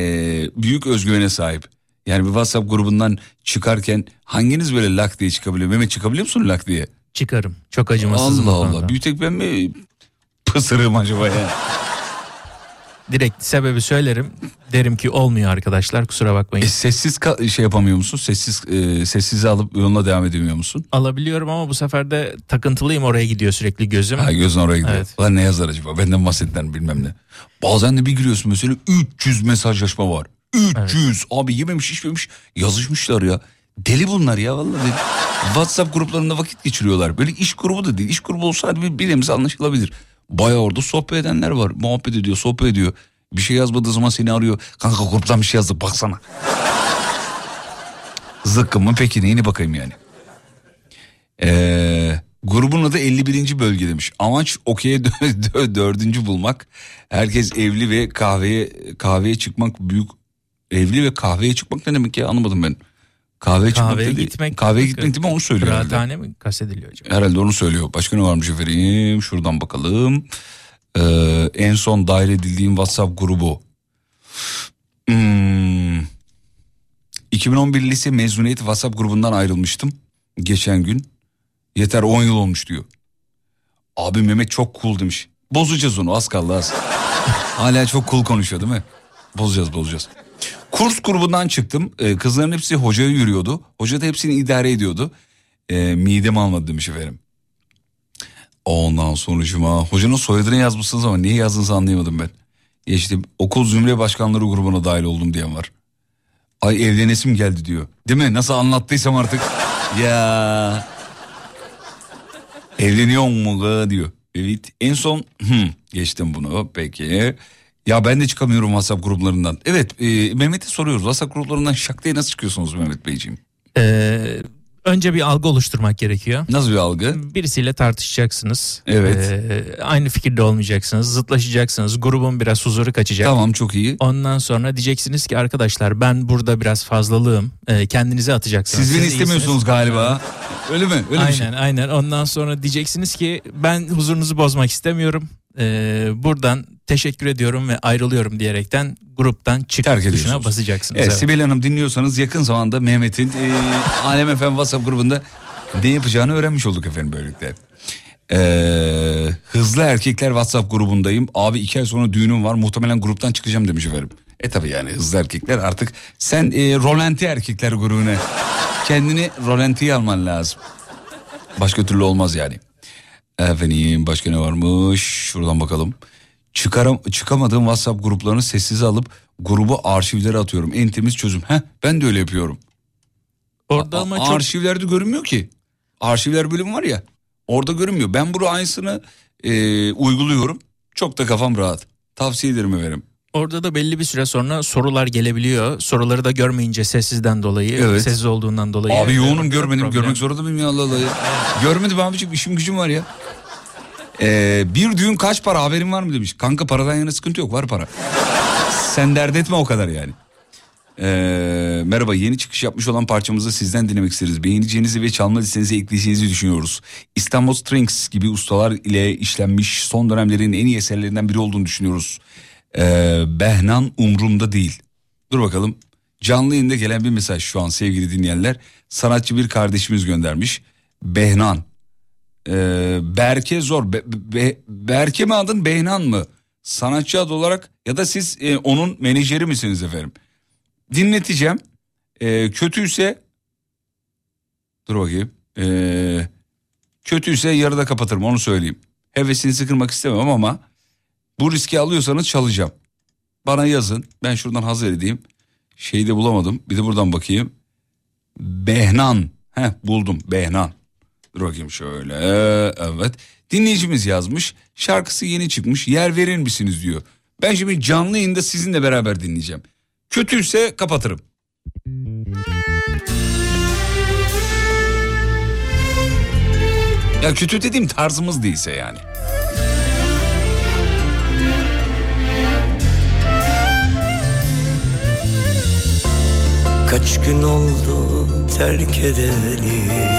Speaker 2: büyük özgüvene sahip. Yani bir WhatsApp grubundan çıkarken hanginiz böyle lak diye çıkabiliyor? Mehmet çıkabiliyor musun lak diye?
Speaker 4: Çıkarım. Çok acımasızım.
Speaker 2: Allah. Allah. Bir tek ben mi pısırığım acaba ya? <laughs>
Speaker 4: Direkt sebebi söylerim. Derim ki olmuyor arkadaşlar kusura bakmayın.
Speaker 2: E, sessiz şey yapamıyor musun? Sessiz e, sessize alıp yoluna devam edemiyor musun?
Speaker 4: Alabiliyorum ama bu sefer de takıntılıyım oraya gidiyor sürekli gözüm.
Speaker 2: Ha gözün oraya gidiyor.
Speaker 4: Evet.
Speaker 2: Ulan ne yazar acaba? Benden bahsettiler bilmem ne. Bazen de bir giriyorsun mesela 300 mesajlaşma var. 300 abi yememiş içmemiş yazışmışlar ya. Deli bunlar ya vallahi. <laughs> WhatsApp gruplarında vakit geçiriyorlar. Böyle iş grubu da değil. İş grubu olsa bir bilemiz anlaşılabilir. Bayağı orada sohbet edenler var. Muhabbet ediyor, sohbet ediyor. Bir şey yazmadığı zaman seni arıyor. Kanka gruptan bir şey yazdık baksana. Zıkkım mı peki neyini bakayım yani. Ee, grubun adı 51. bölge demiş. Amaç okey'e dö- <laughs> dö- dördüncü bulmak. Herkes evli ve kahveye kahveye çıkmak büyük evli ve kahveye çıkmak ne demek ya anlamadım ben. Kahveye çıkmak
Speaker 4: Kahveye
Speaker 2: dedi.
Speaker 4: gitmek.
Speaker 2: Kahveye gitmek değil mi onu söylüyor herhalde.
Speaker 4: Kıraathane mi kastediliyor acaba?
Speaker 2: Herhalde onu söylüyor. Başka ne varmış efendim? Şuradan bakalım. Ee, en son dahil edildiğim WhatsApp grubu. Hmm. 2011 lise mezuniyet WhatsApp grubundan ayrılmıştım. Geçen gün. Yeter 10 yıl olmuş diyor. Abi Mehmet çok cool demiş. Bozacağız onu az kaldı az. <laughs> Hala çok cool konuşuyor değil mi? Bozacağız bozacağız. Kurs grubundan çıktım. Ee, kızların hepsi hocaya yürüyordu. Hoca da hepsini idare ediyordu. Ee, midem almadı demiş efendim. Ondan sonucuma hocanın soyadını yazmışsınız ama niye yazdığınızı anlayamadım ben. Ya işte okul zümre başkanları grubuna dahil oldum diyen var. Ay evlenesim geldi diyor. Değil mi? Nasıl anlattıysam artık. <laughs> ya. Evleniyor mu diyor. Evet en son geçtim bunu peki. Ya ben de çıkamıyorum WhatsApp gruplarından. Evet e, Mehmet'e soruyoruz. WhatsApp gruplarından şak diye nasıl çıkıyorsunuz Mehmet Beyciğim?
Speaker 4: Ee, önce bir algı oluşturmak gerekiyor.
Speaker 2: Nasıl bir algı?
Speaker 4: Birisiyle tartışacaksınız.
Speaker 2: Evet.
Speaker 4: Ee, aynı fikirde olmayacaksınız. Zıtlaşacaksınız. Grubun biraz huzuru kaçacak.
Speaker 2: Tamam çok iyi.
Speaker 4: Ondan sonra diyeceksiniz ki arkadaşlar ben burada biraz fazlalığım. Ee, kendinize atacaksınız.
Speaker 2: Siz beni istemiyorsunuz galiba. Öyle mi? Öyle bir
Speaker 4: aynen
Speaker 2: şey.
Speaker 4: aynen. Ondan sonra diyeceksiniz ki ben huzurunuzu bozmak istemiyorum. Ee, buradan teşekkür ediyorum ve ayrılıyorum diyerekten gruptan çık
Speaker 2: Terk
Speaker 4: tuşuna basacaksınız.
Speaker 2: Evet,
Speaker 4: Evet.
Speaker 2: Sibel Hanım dinliyorsanız yakın zamanda Mehmet'in e, Alem FM WhatsApp grubunda ne yapacağını öğrenmiş olduk efendim böylelikle. Ee, hızlı erkekler WhatsApp grubundayım. Abi iki ay sonra düğünüm var muhtemelen gruptan çıkacağım demiş efendim. E tabi yani hızlı erkekler artık sen e, rolanti erkekler grubuna kendini rolantiye alman lazım. Başka türlü olmaz yani. Efendim başka ne varmış şuradan bakalım. Çıkaram, çıkamadığım WhatsApp gruplarını sessize alıp grubu arşivlere atıyorum. En temiz çözüm. Heh, ben de öyle yapıyorum.
Speaker 4: Orada ama çok
Speaker 2: Arşivlerde görünmüyor ki. Arşivler bölümü var ya. Orada görünmüyor. Ben bunu aynısını e, uyguluyorum. Çok da kafam rahat. Tavsiye ederim efendim.
Speaker 4: orada da belli bir süre sonra sorular gelebiliyor. Soruları da görmeyince sessizden dolayı,
Speaker 2: Evet.
Speaker 4: sessiz olduğundan dolayı.
Speaker 2: Abi yoğunum görmedim.
Speaker 4: problem.
Speaker 2: Görmek zorunda mıyım ya Allah Allah ya. Görmedim abiciğim işim gücüm var ya. Ee, bir düğün kaç para haberin var mı demiş. Kanka paradan yana sıkıntı yok var para. Sen dert etme o kadar yani. Ee, merhaba yeni çıkış yapmış olan parçamızı sizden dinlemek isteriz. Beğeneceğinizi ve çalma listenize ekleyeceğinizi düşünüyoruz. İstanbul Strings gibi ustalar ile işlenmiş son dönemlerin en iyi eserlerinden biri olduğunu düşünüyoruz. Ee, Behnan umrumda değil. Dur bakalım. Canlı yayında gelen bir mesaj şu an sevgili dinleyenler. Sanatçı bir kardeşimiz göndermiş. Behnan. Ee, Berke zor. Be- Be- Berke mi adın Behnan mı? Sanatçı adı olarak ya da siz e, onun menajeri misiniz efendim? Dinleteceğim. Ee, kötüyse dur bakayım. Ee, kötüyse yarıda kapatırım onu söyleyeyim. Hevesinizi kırmak istemem ama bu riski alıyorsanız çalacağım. Bana yazın. Ben şuradan hazır edeyim. Şeyi de bulamadım. Bir de buradan bakayım. Behnan. Heh buldum Behnan. Dur bakayım şöyle. Evet. Dinleyicimiz yazmış. Şarkısı yeni çıkmış. Yer verir misiniz diyor. Ben şimdi canlı yayında sizinle beraber dinleyeceğim. Kötüyse kapatırım. Ya kötü dediğim tarzımız değilse yani.
Speaker 11: Kaç gün oldu terk edeli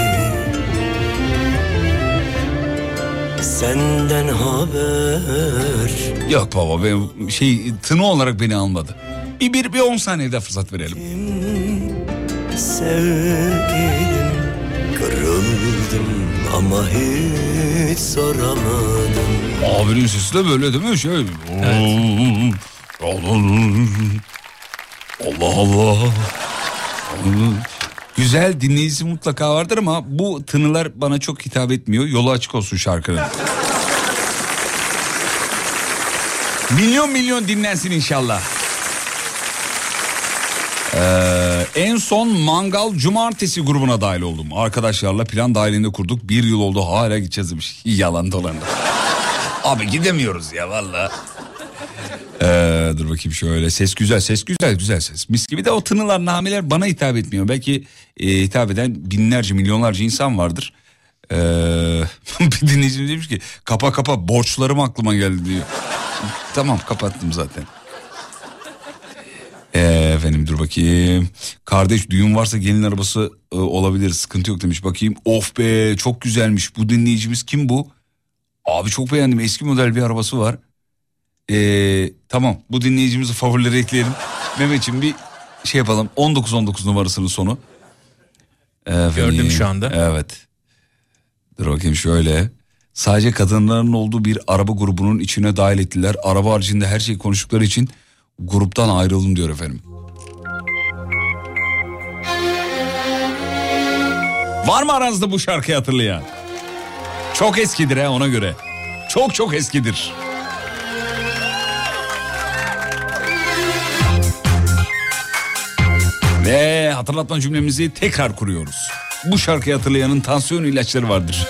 Speaker 11: Senden haber
Speaker 2: Yok baba ben şey tını olarak beni almadı. Bir, bir, bir 10 saniyede fırsat verelim.
Speaker 11: Sevgilim Kırıldım ama hiç soramadım
Speaker 2: Abinin sesi de böyle değil mi? Şey. <laughs> Allah Allah. Güzel dinleyicisi mutlaka vardır ama bu tınılar bana çok hitap etmiyor. Yolu açık olsun şarkının. milyon milyon dinlensin inşallah. Ee, en son Mangal Cumartesi grubuna dahil oldum. Arkadaşlarla plan dahilinde kurduk. Bir yıl oldu hala gideceğiz demiş. <laughs> Yalan dolan. Abi gidemiyoruz ya valla. Ee, dur bakayım şöyle. Ses güzel ses güzel güzel ses. Mis gibi de o tınılar nameler bana hitap etmiyor. Belki e, hitap eden binlerce milyonlarca insan vardır. Ee, <laughs> bir dinleyicim demiş ki kapa kapa borçlarım aklıma geldi diyor. Tamam kapattım zaten. Ee, efendim dur bakayım. Kardeş düğün varsa gelin arabası e, olabilir sıkıntı yok demiş. Bakayım. Of be çok güzelmiş. Bu dinleyicimiz kim bu? Abi çok beğendim. Eski model bir arabası var ee, tamam bu dinleyicimizi favorilere ekleyelim. Mehmetciğim bir şey yapalım. 19-19 numarasının sonu. Efendim,
Speaker 4: Gördüm şu anda.
Speaker 2: Evet. Dur bakayım şöyle. Sadece kadınların olduğu bir araba grubunun içine dahil ettiler. Araba haricinde her şeyi konuştukları için gruptan ayrıldım diyor efendim. Var mı aranızda bu şarkıyı hatırlayan? Çok eskidir ha ona göre. Çok çok eskidir. Ve hatırlatma cümlemizi tekrar kuruyoruz. Bu şarkıyı hatırlayanın tansiyon ilaçları vardır.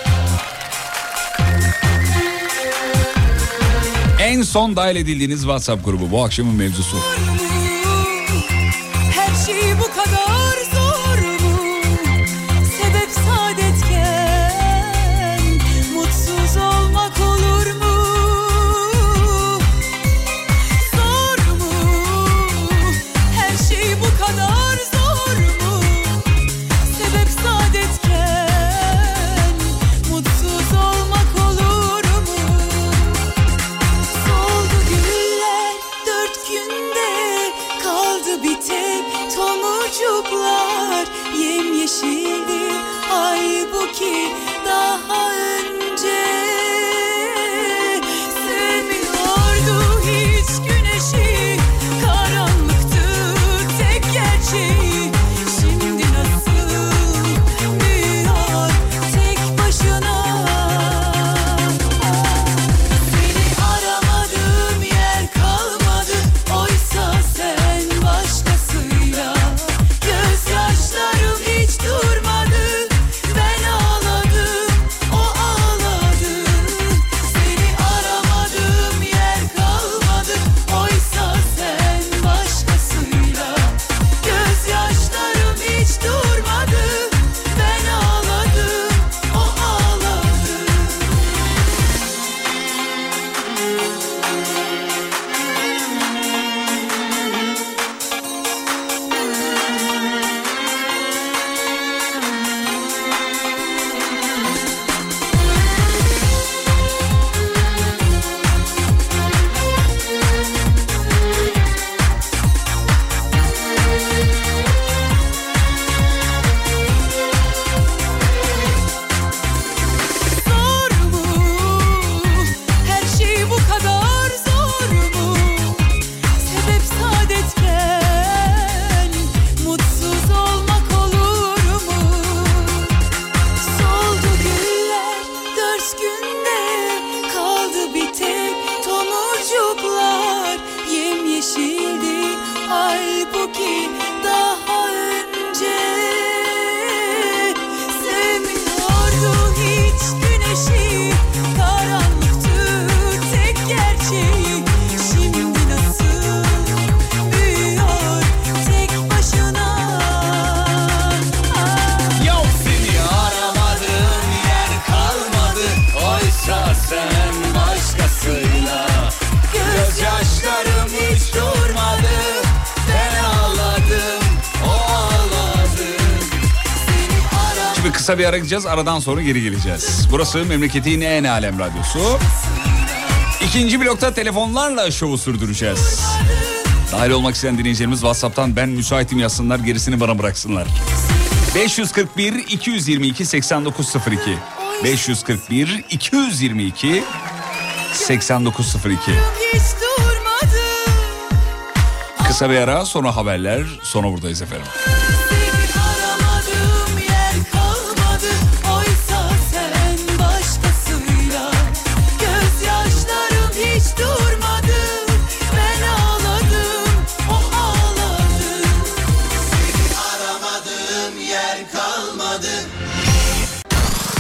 Speaker 2: En son dahil edildiğiniz WhatsApp grubu bu akşamın mevzusu.
Speaker 12: Kısa bir ara gideceğiz. Aradan sonra geri geleceğiz. Burası memleketin en alem radyosu. İkinci blokta telefonlarla şovu sürdüreceğiz. Dahil olmak isteyen dinleyicilerimiz WhatsApp'tan ben müsaitim yazsınlar gerisini bana bıraksınlar. 541 222 8902 541 222 8902
Speaker 3: Hiç durmadım
Speaker 12: Kısa bir ara sonra haberler sonra buradayız efendim.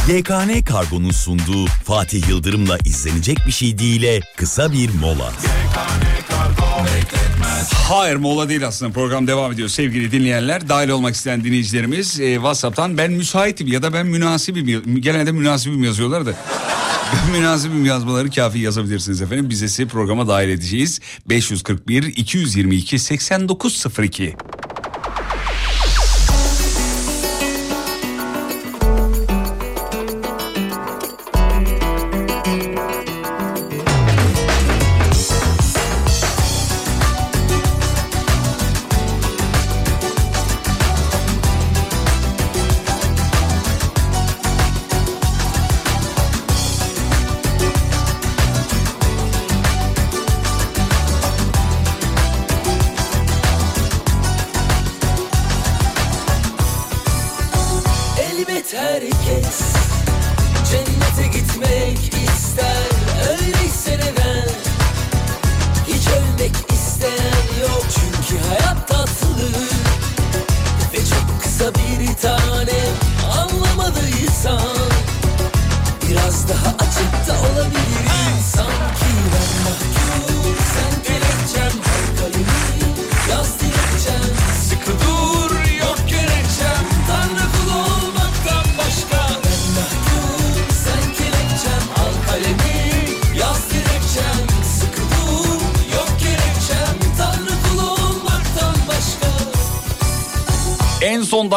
Speaker 7: YKN Kargo'nun sunduğu Fatih Yıldırım'la izlenecek bir şey değil'e kısa bir mola.
Speaker 12: Hayır mola değil aslında program devam ediyor sevgili dinleyenler. Dahil olmak isteyen dinleyicilerimiz e, Whatsapp'tan ben müsaitim ya da ben münasibim. Genelde münasibim yazıyorlar da. <laughs> Münasibim yazmaları kafi yazabilirsiniz efendim. Biz de programa dahil edeceğiz. 541 222 8902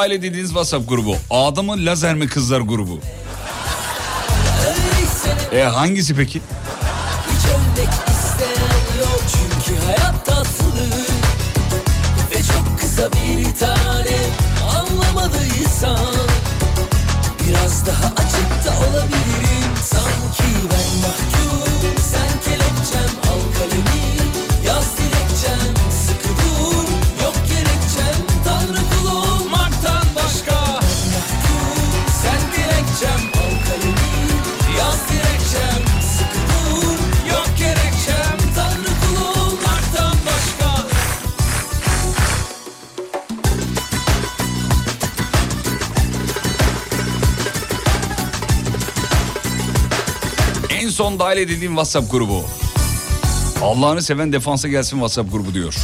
Speaker 12: Dahil edildiğiniz WhatsApp grubu. Ağda mı lazer mi kızlar grubu? E hangisi peki? Dahil edildiğim WhatsApp grubu. Allah'ını seven defansa gelsin WhatsApp grubu diyor.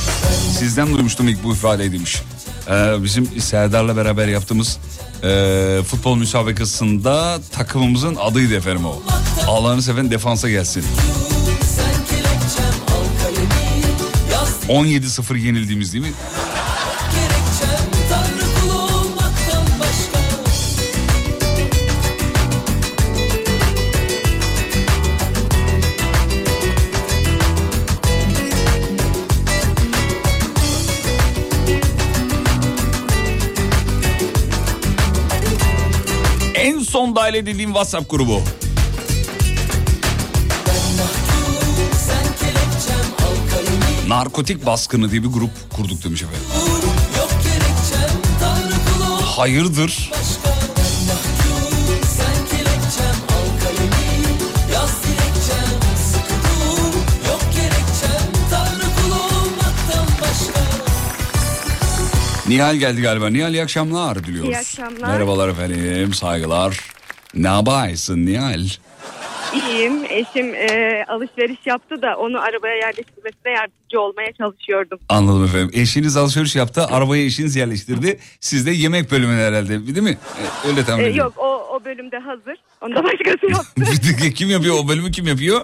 Speaker 12: Sizden duymuştum ilk bu ifadeyi demiş. Ee, bizim Serdar'la beraber yaptığımız e, futbol müsabakasında takımımızın adıydı efendim o. Allah'ını seven defansa gelsin.
Speaker 2: Sen kelepçem al kalemi yaz
Speaker 12: 17-0 yenildiğimiz değil mi? Dahil edildiğim WhatsApp grubu. Narkotik baskını diye bir grup kurduk demiş efendim. Hayırdır? Nihal geldi galiba. Nihal iyi akşamlar diliyoruz.
Speaker 13: İyi akşamlar.
Speaker 12: Merhabalar efendim saygılar. Ne yapıyorsun Nihal?
Speaker 13: İyiyim. Eşim e, alışveriş yaptı da onu arabaya yerleştirmesine yardımcı olmaya çalışıyordum.
Speaker 12: Anladım efendim. Eşiniz alışveriş yaptı. Arabaya eşiniz yerleştirdi. Siz de yemek bölümüne herhalde değil mi? E, Öyle tahmin
Speaker 13: E,
Speaker 12: ediyorum.
Speaker 13: yok o, o bölümde hazır. Onu da başkası <laughs> yaptı.
Speaker 12: kim yapıyor o bölümü kim yapıyor?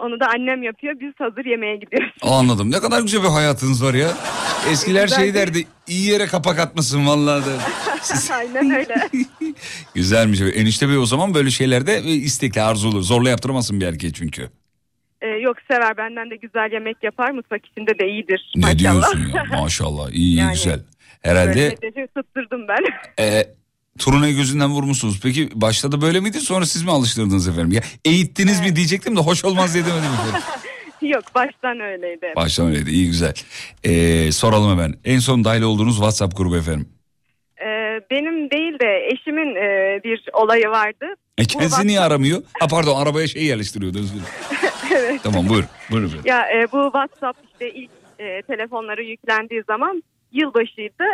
Speaker 13: Onu da annem yapıyor. Biz hazır yemeğe gidiyoruz. <laughs>
Speaker 2: Anladım. Ne kadar güzel bir hayatınız var ya. Eskiler
Speaker 13: Güzel
Speaker 2: şey derdi. iyi yere kapak atmasın vallahi derdi. <laughs>
Speaker 13: Aynen öyle. <laughs>
Speaker 2: Güzelmiş. Enişte bey o zaman böyle şeylerde e, istekli arzulu. Zorla yaptıramazsın bir erkeğe çünkü.
Speaker 13: Ee, yok sever benden de güzel yemek yapar. Mutfak içinde de iyidir.
Speaker 2: Ne
Speaker 13: maşallah.
Speaker 2: diyorsun ya maşallah iyi
Speaker 13: Yani-
Speaker 2: güzel. Herhalde
Speaker 13: Böyle tutturdum ben.
Speaker 2: e, turunayı gözünden vurmuşsunuz. Peki başta da böyle miydi sonra siz mi alıştırdınız efendim? Ya eğittiniz mi diyecektim de hoş olmaz diye demedim efendim. <laughs>
Speaker 13: yok baştan öyleydi.
Speaker 2: Baştan öyleydi iyi güzel. E, soralım hemen en son dahil olduğunuz WhatsApp grubu efendim.
Speaker 13: Ee, benim değil de eşimin e, bir olayı vardı.
Speaker 2: E, kendisi niye aramıyor? Ha pardon arabaya şey yerleştiriyordu özür dilerim. <laughs>
Speaker 13: evet.
Speaker 2: Tamam buyur. Buyurun efendim.
Speaker 13: Ya e, bu WhatsApp işte ilk e, telefonlara yüklendiği zaman yılbaşıydı.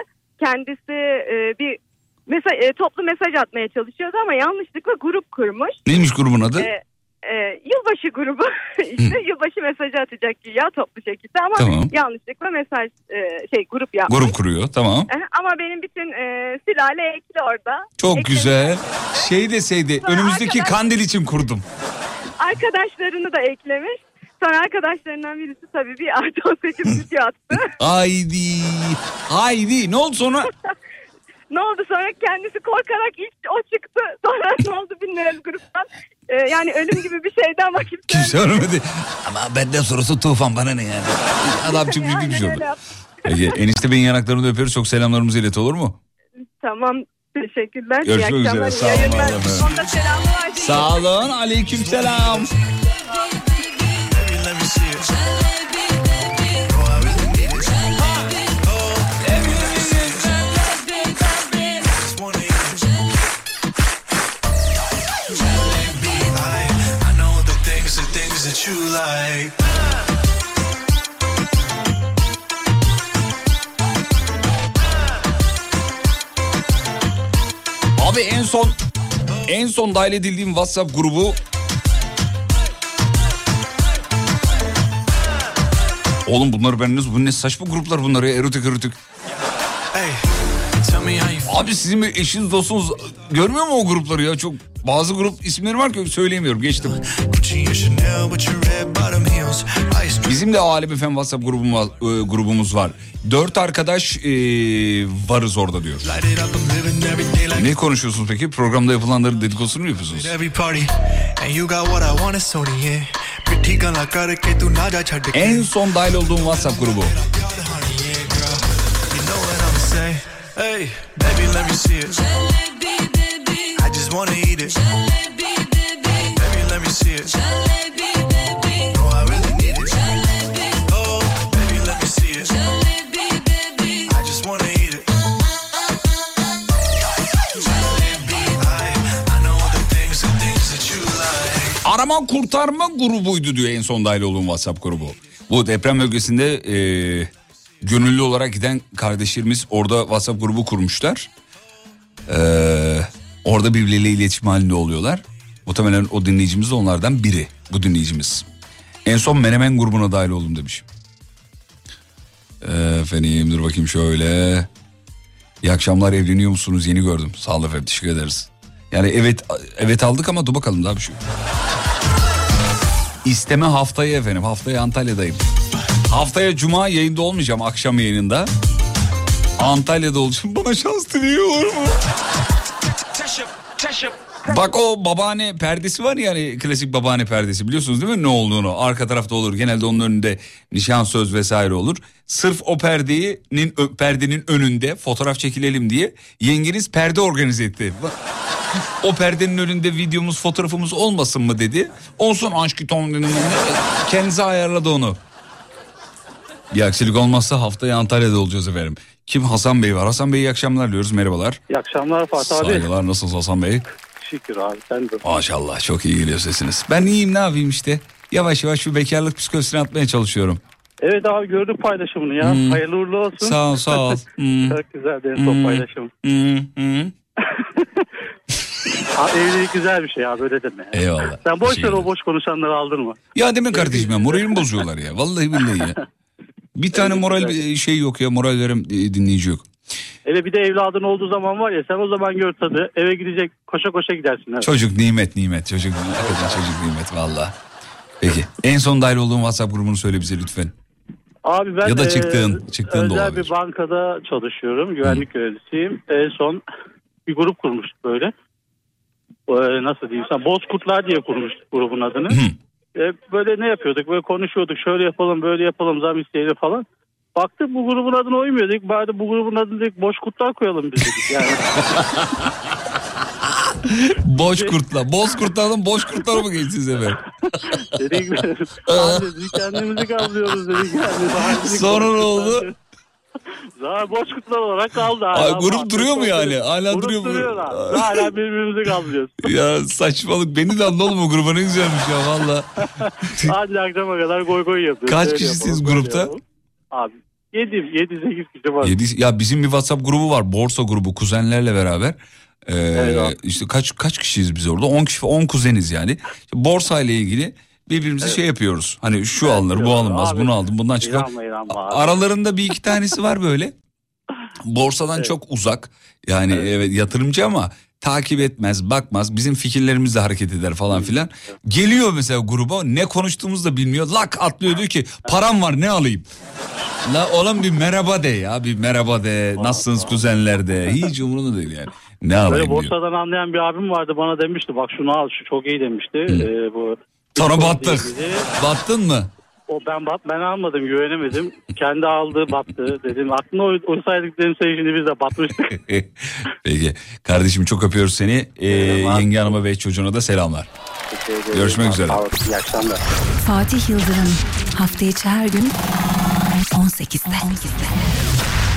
Speaker 13: Kendisi e, bir mesaj, e, toplu mesaj atmaya çalışıyordu ama yanlışlıkla grup kurmuş.
Speaker 2: Neymiş grubun adı?
Speaker 13: E, e, yılbaşı grubu <laughs> işte yılbaşı mesajı atacak ya toplu şekilde ama
Speaker 2: Tamam.
Speaker 13: yanlışlıkla mesaj e, şey grup yapmış.
Speaker 2: Grup kuruyor tamam.
Speaker 13: E, ama benim bütün e, sülale ekli orada.
Speaker 2: Çok
Speaker 13: Eklemiş.
Speaker 2: güzel. Şey deseydi
Speaker 13: Sonra
Speaker 2: önümüzdeki
Speaker 13: arkadaş-
Speaker 2: kandil için kurdum.
Speaker 13: Arkadaşlarını da eklemiş. Sonra arkadaşlarından birisi tabii bir <laughs> artı o seçim video attı.
Speaker 2: Haydi. Haydi. Ne oldu sonra? <laughs>
Speaker 13: Ne oldu sonra kendisi korkarak ilk o çıktı. Sonra ne oldu bilmiyorum gruptan. Ee, yani ölüm gibi bir şeydi ama kimse...
Speaker 2: Kimse ölmedi. Ama benden sonrası tufan bana ne yani? Adam çıkmış gitmiş orada. Peki enişte beyin yanaklarını öpüyoruz. Çok selamlarımızı ilet olur mu?
Speaker 13: Tamam teşekkürler.
Speaker 2: Görüşmek
Speaker 13: İyi
Speaker 2: üzere,
Speaker 13: akşamlar,
Speaker 2: sağ olun. Sağ olun. Aleyküm selam. Abi en son en son dahil edildiğim WhatsApp grubu. Oğlum bunlar ben nasıl bu ne saçma gruplar bunlar ya. Erotik erotik. Abi sizin bir eşiniz dostunuz görmüyor mu o grupları ya? Çok bazı grup isimleri var ki söyleyemiyorum geçtim. Bizim de Alem Efem WhatsApp grubum e, grubumuz var. Dört arkadaş e, varız orada diyor. Ne konuşuyorsunuz peki? Programda yapılanları dedikodusunu mu yapıyorsunuz? En son dahil olduğum WhatsApp grubu.
Speaker 14: Hey, baby, let me see it. I just wanna eat it. Baby, let me see it. I really need it. Oh, baby, let me see it. I just wanna eat it. I, I know the things, the things that you like.
Speaker 2: Arama kurtarma grubuydu diyor en son dahil olduğum WhatsApp grubu. Bu deprem bölgesinde e, gönüllü olarak giden kardeşlerimiz orada WhatsApp grubu kurmuşlar. E, orada birbirleriyle iletişim halinde oluyorlar. Muhtemelen o dinleyicimiz de onlardan biri. Bu dinleyicimiz. En son Menemen grubuna dahil oldum demiş. E, efendim dur bakayım şöyle. İyi akşamlar evleniyor musunuz yeni gördüm. Sağ olun efendim teşekkür ederiz. Yani evet evet aldık ama dur bakalım daha bir şey. İsteme haftaya efendim. Haftaya Antalya'dayım. Haftaya Cuma yayında olmayacağım akşam yayınında. Antalya'da olacağım. Bana şans dileği olur mu? Bak o babaanne perdesi var ya hani klasik babaanne perdesi biliyorsunuz değil mi ne olduğunu? Arka tarafta olur genelde onun önünde nişan söz vesaire olur. Sırf o perdenin perdenin önünde fotoğraf çekilelim diye yengeniz perde organize etti. Bak, o perdenin önünde videomuz fotoğrafımız olmasın mı dedi. Olsun aşkı ton. Kendisi ayarladı onu. Bir aksilik olmazsa haftaya Antalya'da olacağız efendim. Kim Hasan Bey var. Hasan Bey iyi akşamlar diyoruz merhabalar.
Speaker 15: İyi akşamlar Fatih abi.
Speaker 2: Saygılar nasılsınız Hasan Bey?
Speaker 15: Şükür abi sen de.
Speaker 2: Maşallah çok iyi geliyor sesiniz. Ben iyiyim ne yapayım işte. Yavaş yavaş şu bekarlık psikolojisini atmaya çalışıyorum.
Speaker 15: Evet abi gördük paylaşımını ya.
Speaker 2: Hmm.
Speaker 15: Hayırlı uğurlu olsun.
Speaker 2: Sağ ol sağ ol. <laughs> Hmm.
Speaker 15: Çok güzeldi en son
Speaker 2: Hmm.
Speaker 15: paylaşım.
Speaker 2: Hmm, hmm. <laughs>
Speaker 15: Evlilik güzel bir şey ya böyle deme. ya.
Speaker 2: Eyvallah.
Speaker 15: Sen boş ver o boş konuşanları aldırma.
Speaker 2: Ya deme kardeşim ya moralimi bozuyorlar ya. Vallahi billahi ya. <laughs> Bir tane moral e, şey yok ya moral veren e, dinleyici yok.
Speaker 15: Eve bir de evladın olduğu zaman var ya sen o zaman gör tadı eve gidecek koşa koşa gidersin. Evet.
Speaker 2: Çocuk nimet nimet çocuk hakikaten çocuk nimet valla. Peki. En son dahil olduğun WhatsApp grubunu söyle bize lütfen.
Speaker 15: Abi ben
Speaker 2: Ya da
Speaker 15: e,
Speaker 2: çıktığın- çıktığın da
Speaker 15: özel
Speaker 2: olabilir.
Speaker 15: bir bankada çalışıyorum. Güvenlik görevlisiyim. En son bir grup kurmuştuk böyle. Ee, nasıl diyeyim sana Bozkurtlar diye kurmuştuk grubun adını. E, böyle ne yapıyorduk böyle konuşuyorduk şöyle yapalım böyle yapalım zam isteyelim falan. Baktık bu grubun adına uymuyor dedik. Bari bu grubun adını dedik boş kurtlar koyalım biz dedik. Yani <laughs>
Speaker 2: Boş kurtla. Boz kurtlardan boş kurtlara mı geçtiniz efendim?
Speaker 15: dedik <laughs> abi dedik kendimizi gazlıyoruz dedik. Yani,
Speaker 2: Sonra ne oldu? <laughs>
Speaker 15: Daha boş kurtlar olarak kaldı. hala.
Speaker 2: Ay, grup duruyor mu yani? Hala
Speaker 15: grup
Speaker 2: duruyor mu?
Speaker 15: duruyor abi. Hala birbirimizi gazlıyoruz. <laughs>
Speaker 2: ya saçmalık. Beni de anla oğlum o gruba ne güzelmiş ya valla. <laughs>
Speaker 15: Hadi akşama kadar goy goy yapıyoruz.
Speaker 2: Kaç
Speaker 15: Öyle
Speaker 2: kişisiniz
Speaker 15: yapalım,
Speaker 2: grupta?
Speaker 15: Abi 7 7 8 kişi var.
Speaker 2: Yedi- ya bizim bir WhatsApp grubu var. Borsa grubu kuzenlerle beraber. Ee,
Speaker 15: Evet
Speaker 2: işte kaç kaç kişiyiz biz orada? 10 kişi 10 kuzeniz yani. Borsa ile ilgili birbirimize şey yapıyoruz. Hani şu alınır, bu alınmaz,
Speaker 15: Abi,
Speaker 2: bunu aldım, bundan çıkar. Aralarında bir iki tanesi var böyle. <laughs> Borsadan çok uzak. Yani evet. yatırımcı ama takip etmez, bakmaz. Bizim fikirlerimizle hareket eder falan filan. Geliyor mesela gruba ne konuştuğumuzu da bilmiyor. Lak atlıyor diyor ki param var ne alayım? La oğlum bir merhaba de ya bir merhaba de. Nasılsınız kuzenler de. Hiç umurunda değil yani. Ne
Speaker 15: Böyle
Speaker 2: alayım diyor.
Speaker 15: borsadan anlayan bir abim vardı bana demişti bak şunu al şu çok iyi demişti. Ee, bu
Speaker 2: Sonra battık. Battın mı?
Speaker 15: O ben bat ben almadım güvenemedim. Kendi aldı battı dedim. Aklına uy- uysaydık dedim şimdi biz de batmıştık. <laughs>
Speaker 2: Peki. Kardeşim çok öpüyoruz seni. Ee, yenge hanıma ve çocuğuna da selamlar. Görüşmek üzere.
Speaker 15: İyi akşamlar.
Speaker 16: Fatih Yıldırım hafta içi her gün 18'de. 18'de.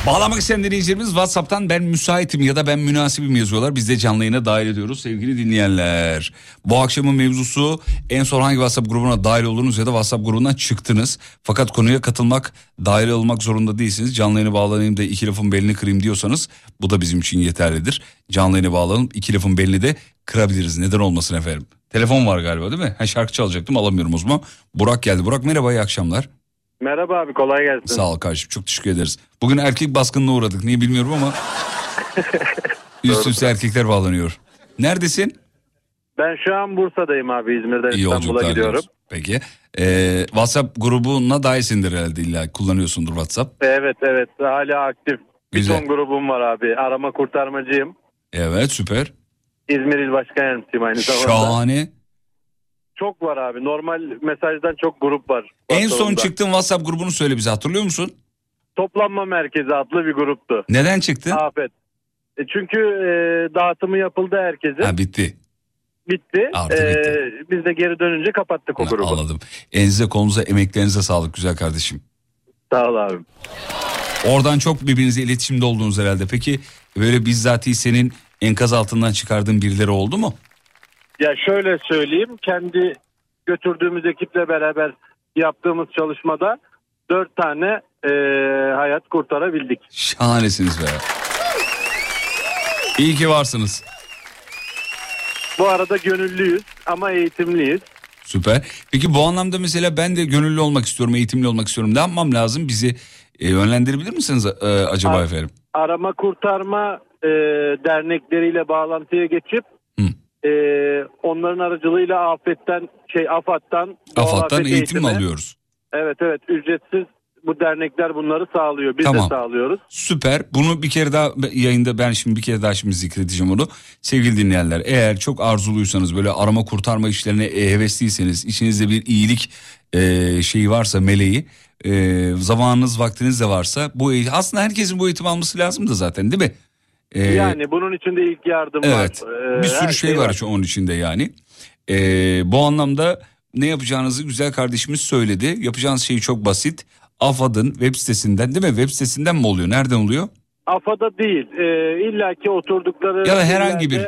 Speaker 2: Bağlamak isteyen dinleyicilerimiz WhatsApp'tan ben müsaitim ya da ben münasibim yazıyorlar. Biz de canlı yayına dahil ediyoruz sevgili dinleyenler. Bu akşamın mevzusu en son hangi WhatsApp grubuna dahil oldunuz ya da WhatsApp grubundan çıktınız. Fakat konuya katılmak, dahil olmak zorunda değilsiniz. Canlı yayına bağlanayım da iki lafın belini kırayım diyorsanız bu da bizim için yeterlidir. Canlı yayına bağlanıp iki lafın belini de kırabiliriz. Neden olmasın efendim? Telefon var galiba değil mi? Ha, şarkı çalacaktım alamıyorum o. Burak geldi. Burak merhaba iyi akşamlar.
Speaker 17: Merhaba abi kolay gelsin.
Speaker 2: Sağ ol kardeşim çok teşekkür ederiz. Bugün erkek baskınına uğradık niye bilmiyorum ama <laughs> üst üste erkekler bağlanıyor. Neredesin?
Speaker 17: Ben şu an Bursa'dayım abi İzmir'den
Speaker 2: İyi
Speaker 17: İstanbul'a gidiyorum.
Speaker 2: Peki. Ee, WhatsApp grubuna dahilsindir herhalde illa kullanıyorsundur WhatsApp.
Speaker 17: Evet evet hala aktif.
Speaker 2: Güzel.
Speaker 17: Bir ton grubum var abi. Arama kurtarmacıyım.
Speaker 2: Evet süper.
Speaker 17: İzmir İl Başkan Yardımcısıyım aynı zamanda.
Speaker 2: Şahane.
Speaker 17: Çok var abi. Normal mesajdan çok grup var.
Speaker 2: En son çıktığın WhatsApp grubunu söyle bize hatırlıyor musun?
Speaker 17: Toplanma Merkezi adlı bir gruptu.
Speaker 2: Neden çıktı?
Speaker 17: Afet. E çünkü e, dağıtımı yapıldı herkesin.
Speaker 2: Ha bitti.
Speaker 17: bitti.
Speaker 2: Artık
Speaker 17: E,
Speaker 2: bitti.
Speaker 17: Biz de geri dönünce kapattık o
Speaker 2: Ha,
Speaker 17: grubu.
Speaker 2: Anladım. Elinize kolunuza emeklerinize sağlık güzel kardeşim.
Speaker 17: Sağ ol abi.
Speaker 2: Oradan çok birbirinize iletişimde oldunuz herhalde. Peki böyle bizzati senin enkaz altından çıkardığın birileri oldu mu?
Speaker 17: Ya şöyle söyleyeyim. Kendi götürdüğümüz ekiple beraber yaptığımız çalışmada dört tane e, hayat kurtarabildik.
Speaker 2: Şahanesiniz be. İyi ki varsınız.
Speaker 17: Bu arada gönüllüyüz ama eğitimliyiz.
Speaker 2: Süper. Peki bu anlamda mesela ben de gönüllü olmak istiyorum, eğitimli olmak istiyorum. Ne yapmam lazım? Bizi e, yönlendirebilir misiniz e, acaba
Speaker 17: Ar-
Speaker 2: efendim?
Speaker 17: Arama kurtarma e, dernekleriyle bağlantıya geçip e, onların aracılığıyla afetten şey doğal
Speaker 2: AFAD'dan
Speaker 17: afet
Speaker 2: eğitim mi
Speaker 17: eğitimi-
Speaker 2: alıyoruz?
Speaker 17: Evet evet ücretsiz bu dernekler bunları sağlıyor. Biz
Speaker 2: Tamam.
Speaker 17: de sağlıyoruz.
Speaker 2: Süper. Bunu bir kere daha yayında ben şimdi bir kere daha şimdi zikredeceğim onu. Sevgili dinleyenler eğer çok arzuluysanız böyle arama kurtarma işlerine e, hevesliyseniz içinizde bir iyilik e, şeyi varsa meleği e, zamanınız vaktiniz de varsa bu aslında herkesin bu eğitim alması lazım da zaten değil mi? E,
Speaker 17: yani bunun içinde ilk yardım
Speaker 2: Evet.
Speaker 17: var. E,
Speaker 2: bir sürü
Speaker 17: her
Speaker 2: şey var şu onun içinde yani. Ee, bu anlamda ne yapacağınızı güzel kardeşimiz söyledi. Yapacağınız şey çok basit. AFAD'ın web sitesinden değil mi? Web sitesinden mi oluyor? Nereden oluyor?
Speaker 17: AFA'da değil. E, İlla ki oturdukları
Speaker 2: Ya da herhangi bir.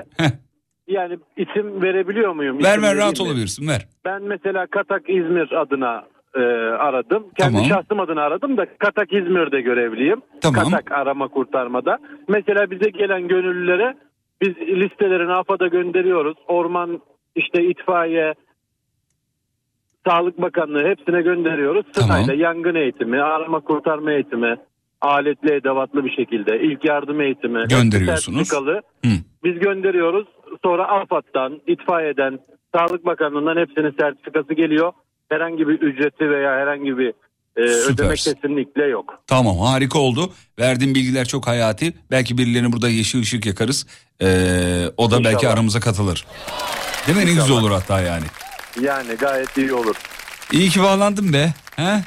Speaker 17: Yani isim verebiliyor muyum?
Speaker 2: Ver
Speaker 17: İsim
Speaker 2: ver rahat
Speaker 17: mi?
Speaker 2: olabilirsin ver.
Speaker 17: Ben mesela Katak İzmir adına e, aradım. Kendi
Speaker 2: Tamam.
Speaker 17: şahsım adına aradım da Katak İzmir'de görevliyim.
Speaker 2: Tamam.
Speaker 17: Katak arama kurtarmada. Mesela bize gelen gönüllülere biz listelerini AFAD'a gönderiyoruz. Orman işte itfaiye Sağlık Bakanlığı hepsine gönderiyoruz. Sırayla yangın eğitimi, arama kurtarma eğitimi, aletli edevatlı bir şekilde ilk yardım eğitimi.
Speaker 2: Gönderiyorsunuz. Hı.
Speaker 17: Biz gönderiyoruz. Sonra AFAD'dan, itfaiyeden, Sağlık Bakanlığı'ndan hepsinin sertifikası geliyor. Herhangi bir ücreti veya herhangi bir e, ödeme
Speaker 2: Süpersin.
Speaker 17: kesinlikle yok.
Speaker 2: Tamam harika oldu. Verdiğin bilgiler çok hayati. Belki birilerini burada yeşil ışık yakarız. Ee, o da belki
Speaker 17: İnşallah.
Speaker 2: aramıza katılır. Değil mi? Ne güzel olur hatta yani.
Speaker 17: Yani gayet iyi olur.
Speaker 2: İyi ki bağlandın be. He?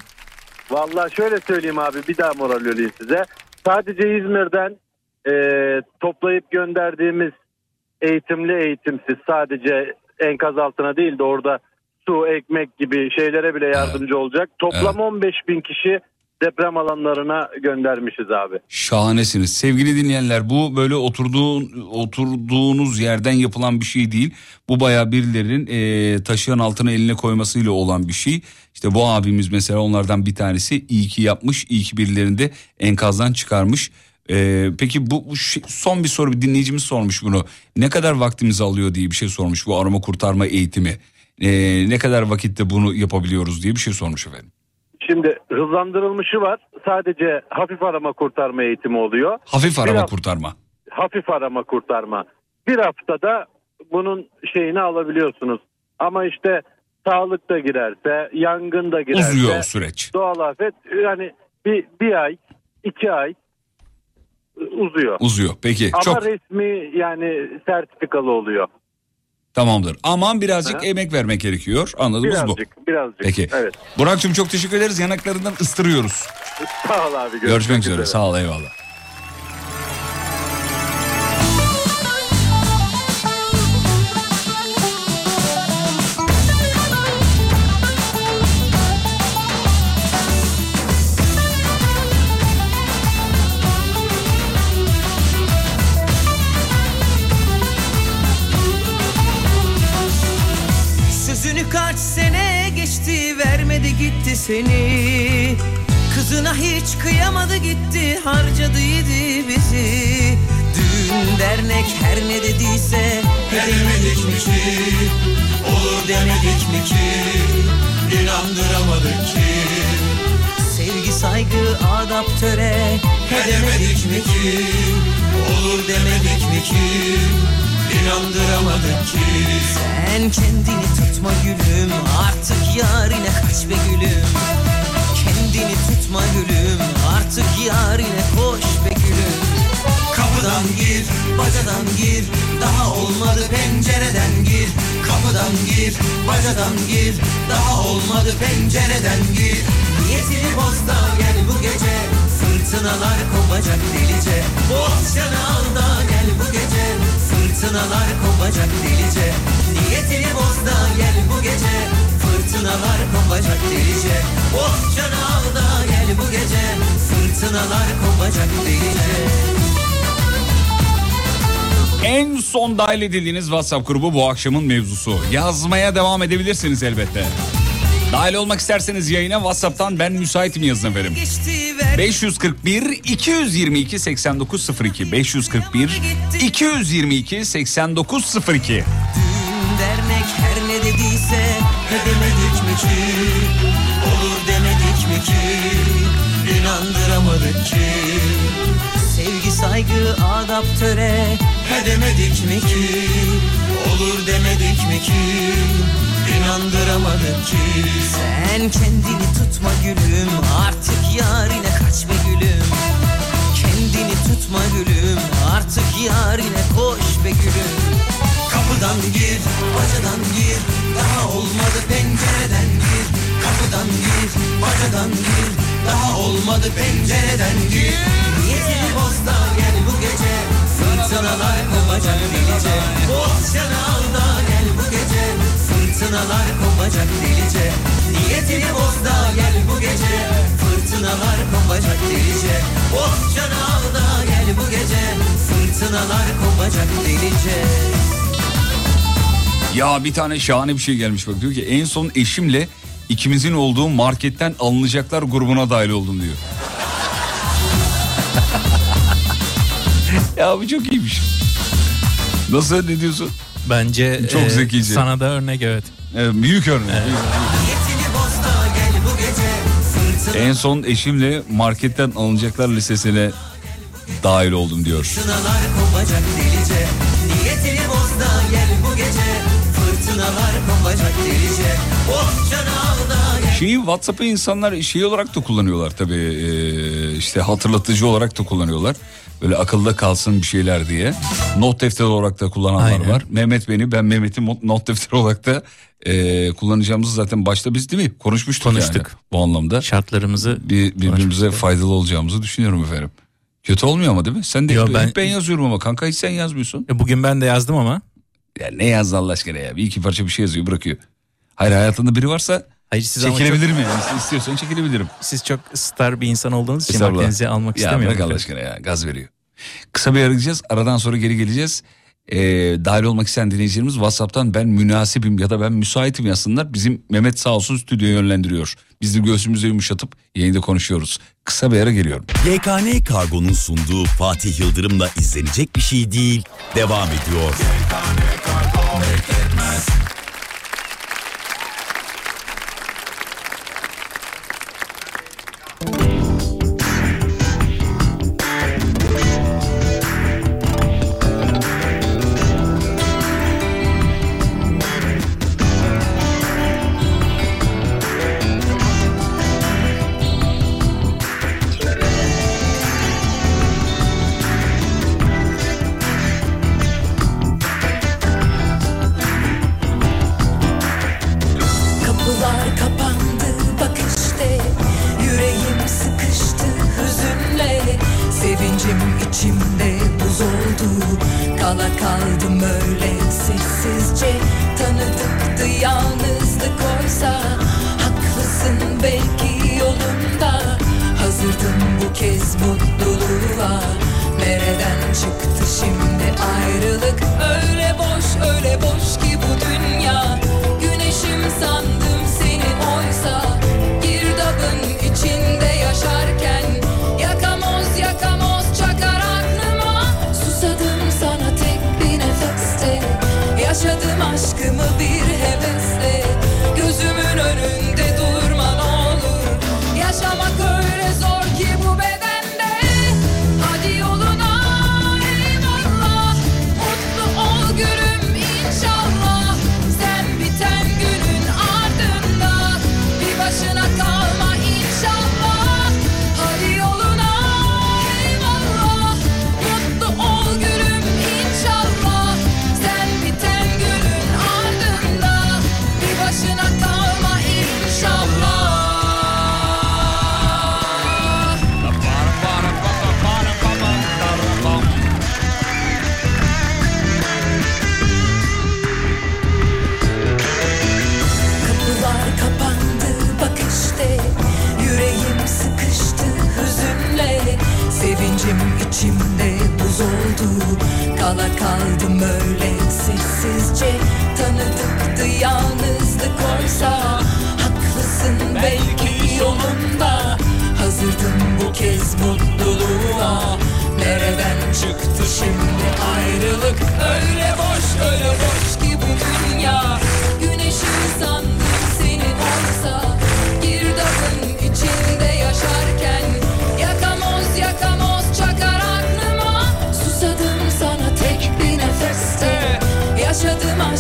Speaker 17: Vallahi şöyle söyleyeyim abi bir daha moral vereyim size. Sadece İzmir'den e, toplayıp gönderdiğimiz eğitimli eğitimsiz sadece enkaz altına değil de orada su, ekmek gibi şeylere bile yardımcı olacak. Toplam 15 bin kişi deprem alanlarına göndermişiz abi.
Speaker 2: Şahanesiniz. Sevgili dinleyenler bu böyle oturduğun oturduğunuz yerden yapılan bir şey değil. Bu bayağı birilerinin e, taşıyan altına eline koymasıyla olan bir şey. İşte bu abimiz mesela onlardan bir tanesi iyi ki yapmış. iyi ki birilerini de enkazdan çıkarmış. E, peki bu, bu şey- son bir soru bir dinleyicimiz sormuş bunu. Ne kadar vaktimizi alıyor diye bir şey sormuş bu arama kurtarma eğitimi. E, ne kadar vakitte bunu yapabiliyoruz diye bir şey sormuş efendim.
Speaker 17: Şimdi hızlandırılmışı var. Sadece hafif arama kurtarma eğitimi oluyor.
Speaker 2: Hafif
Speaker 17: Bir
Speaker 2: arama
Speaker 17: hafta-
Speaker 2: kurtarma.
Speaker 17: hafif arama kurtarma. Bir haftada bunun şeyini alabiliyorsunuz. Ama işte sağlık da girerse, yangın da girerse.
Speaker 2: Uzuyor süreç.
Speaker 17: Doğal afet yani bir, bir ay, iki ay uzuyor.
Speaker 2: Uzuyor. Peki
Speaker 17: Ama
Speaker 2: çok
Speaker 17: resmi yani sertifikalı oluyor.
Speaker 2: Tamamdır. Aman birazcık
Speaker 17: Ha?
Speaker 2: emek vermek gerekiyor. Anladığımız bu.
Speaker 17: Birazcık, birazcık.
Speaker 2: Peki.
Speaker 17: Evet.
Speaker 2: Burak'cığım çok teşekkür ederiz. Yanaklarından ıstırıyoruz.
Speaker 17: Sağ ol abi.
Speaker 2: Görüşmek üzere. Sağ ol eyvallah.
Speaker 18: Seni. Kızına hiç kıyamadı gitti harcadı yedi bizi. Düğün dernek her ne dediyse edemedik mi ki? Olur demedik mi ki? İnandıramadık ki. Sevgi saygı adap töre edemedik mi ki? Olur demedik mi ki inandıramadık ki. Sen kendini tutma gülüm artık yarine kaç be gülüm. Kendini tutma gülüm artık yarine koş be gülüm. Kapıdan gir, bacadan gir Daha olmadı pencereden gir. Kapıdan gir, bacadan gir Daha olmadı pencereden gir. Niyetini boz da gel bu gece Fırtınalar kopacak delice. Bohçanı al da gel bu gece Fırtınalar kopacak delice. Niyetini boz da gel bu gece. Fırtınalar kopacak delice. Bohçanı al da gel bu gece. Fırtınalar kopacak delice.
Speaker 2: En son dahil edildiğiniz WhatsApp grubu bu akşamın mevzusu. Yazmaya devam edebilirsiniz elbette. Dahil olmak isterseniz yayına WhatsApp'tan ben müsaitim yazın efendim. 541 222 8902 541 222 8902
Speaker 18: dernek her ne dediyse edemedik mi ki? Olur demedik mi ki? İnandıramadık ki? Sevgi saygı adap töre edemedik mi ki? Olur demedik mi ki inandıramadık ki. Sen kendini tutma gülüm artık yarine kaç be gülüm. Kendini tutma gülüm artık yarine koş be gülüm. Kapıdan gir, bacadan gir Daha olmadı pencereden gir. Kapıdan gir, bacadan gir Daha olmadı pencereden gir. Niyetini boz da gel bu gece Fırtınalar kopacak delice. Bohçanı al da gel bu gece Fırtınalar kopacak delice Niyetini boz da gel bu gece Fırtınalar kopacak delice Bohçanı al da gel bu gece Fırtınalar kopacak delice
Speaker 2: Ya bir tane şahane bir şey gelmiş bak diyor ki en son eşimle ikimizin olduğu marketten alınacaklar grubuna dahil oldum diyor. <laughs> ya bu çok iyiymiş. Nasıl ne diyorsun?
Speaker 4: Bence
Speaker 2: Çok
Speaker 4: e,
Speaker 2: zekice.
Speaker 4: Sana da örnek evet.
Speaker 2: Evet, büyük örnek.
Speaker 18: Fırtına
Speaker 2: En son eşimle marketten alınacaklar listesine dahil oldum diyor.
Speaker 18: Oh da
Speaker 2: Şeyi WhatsApp'ı insanlar şey olarak da kullanıyorlar tabii. Ee, işte hatırlatıcı olarak da kullanıyorlar. Böyle akılda kalsın bir şeyler diye. Not defteri olarak da kullananlar
Speaker 4: Aynen.
Speaker 2: var. Mehmet beni ben Mehmet'i not defteri olarak da e, kullanacağımızı zaten başta biz değil mi? Konuşmuştuk,
Speaker 4: Konuştuk.
Speaker 2: yani bu anlamda.
Speaker 4: Şartlarımızı
Speaker 2: Bir, birbirimize faydalı olacağımızı düşünüyorum efendim. Kötü olmuyor ama değil mi? Sen de
Speaker 4: Yo, ben...
Speaker 2: ben yazıyorum ama kanka hiç sen yazmıyorsun.
Speaker 4: E, Bugün ben de yazdım ama.
Speaker 2: Ya ne yazdı Allah aşkına ya? Bir iki parça bir şey yazıyor bırakıyor. Hayır hayatında biri varsa
Speaker 4: Hayır siz ama
Speaker 2: çekilebilirim
Speaker 4: çok-
Speaker 2: yani. İstiyorsan çekilebilirim.
Speaker 4: Siz çok star bir insan olduğunuz için vaktinizi almak
Speaker 2: ya
Speaker 4: istemiyorum.
Speaker 2: bırak Allah aşkına ya gaz veriyor. Kısa bir ara gideceğiz. Aradan sonra geri geleceğiz. Ee, dahil olmak isteyen dinleyicilerimiz WhatsApp'tan ben münasibim ya da ben müsaitim yazsınlar. Bizim Mehmet sağ olsun stüdyoya yönlendiriyor. Biz de göğsümüzü yumuşatıp yayında konuşuyoruz. Kısa bir ara geliyorum.
Speaker 7: YKN Kargo'nun sunduğu Fatih Yıldırım'la izlenecek bir şey değil. Devam ediyor.
Speaker 3: Kapılar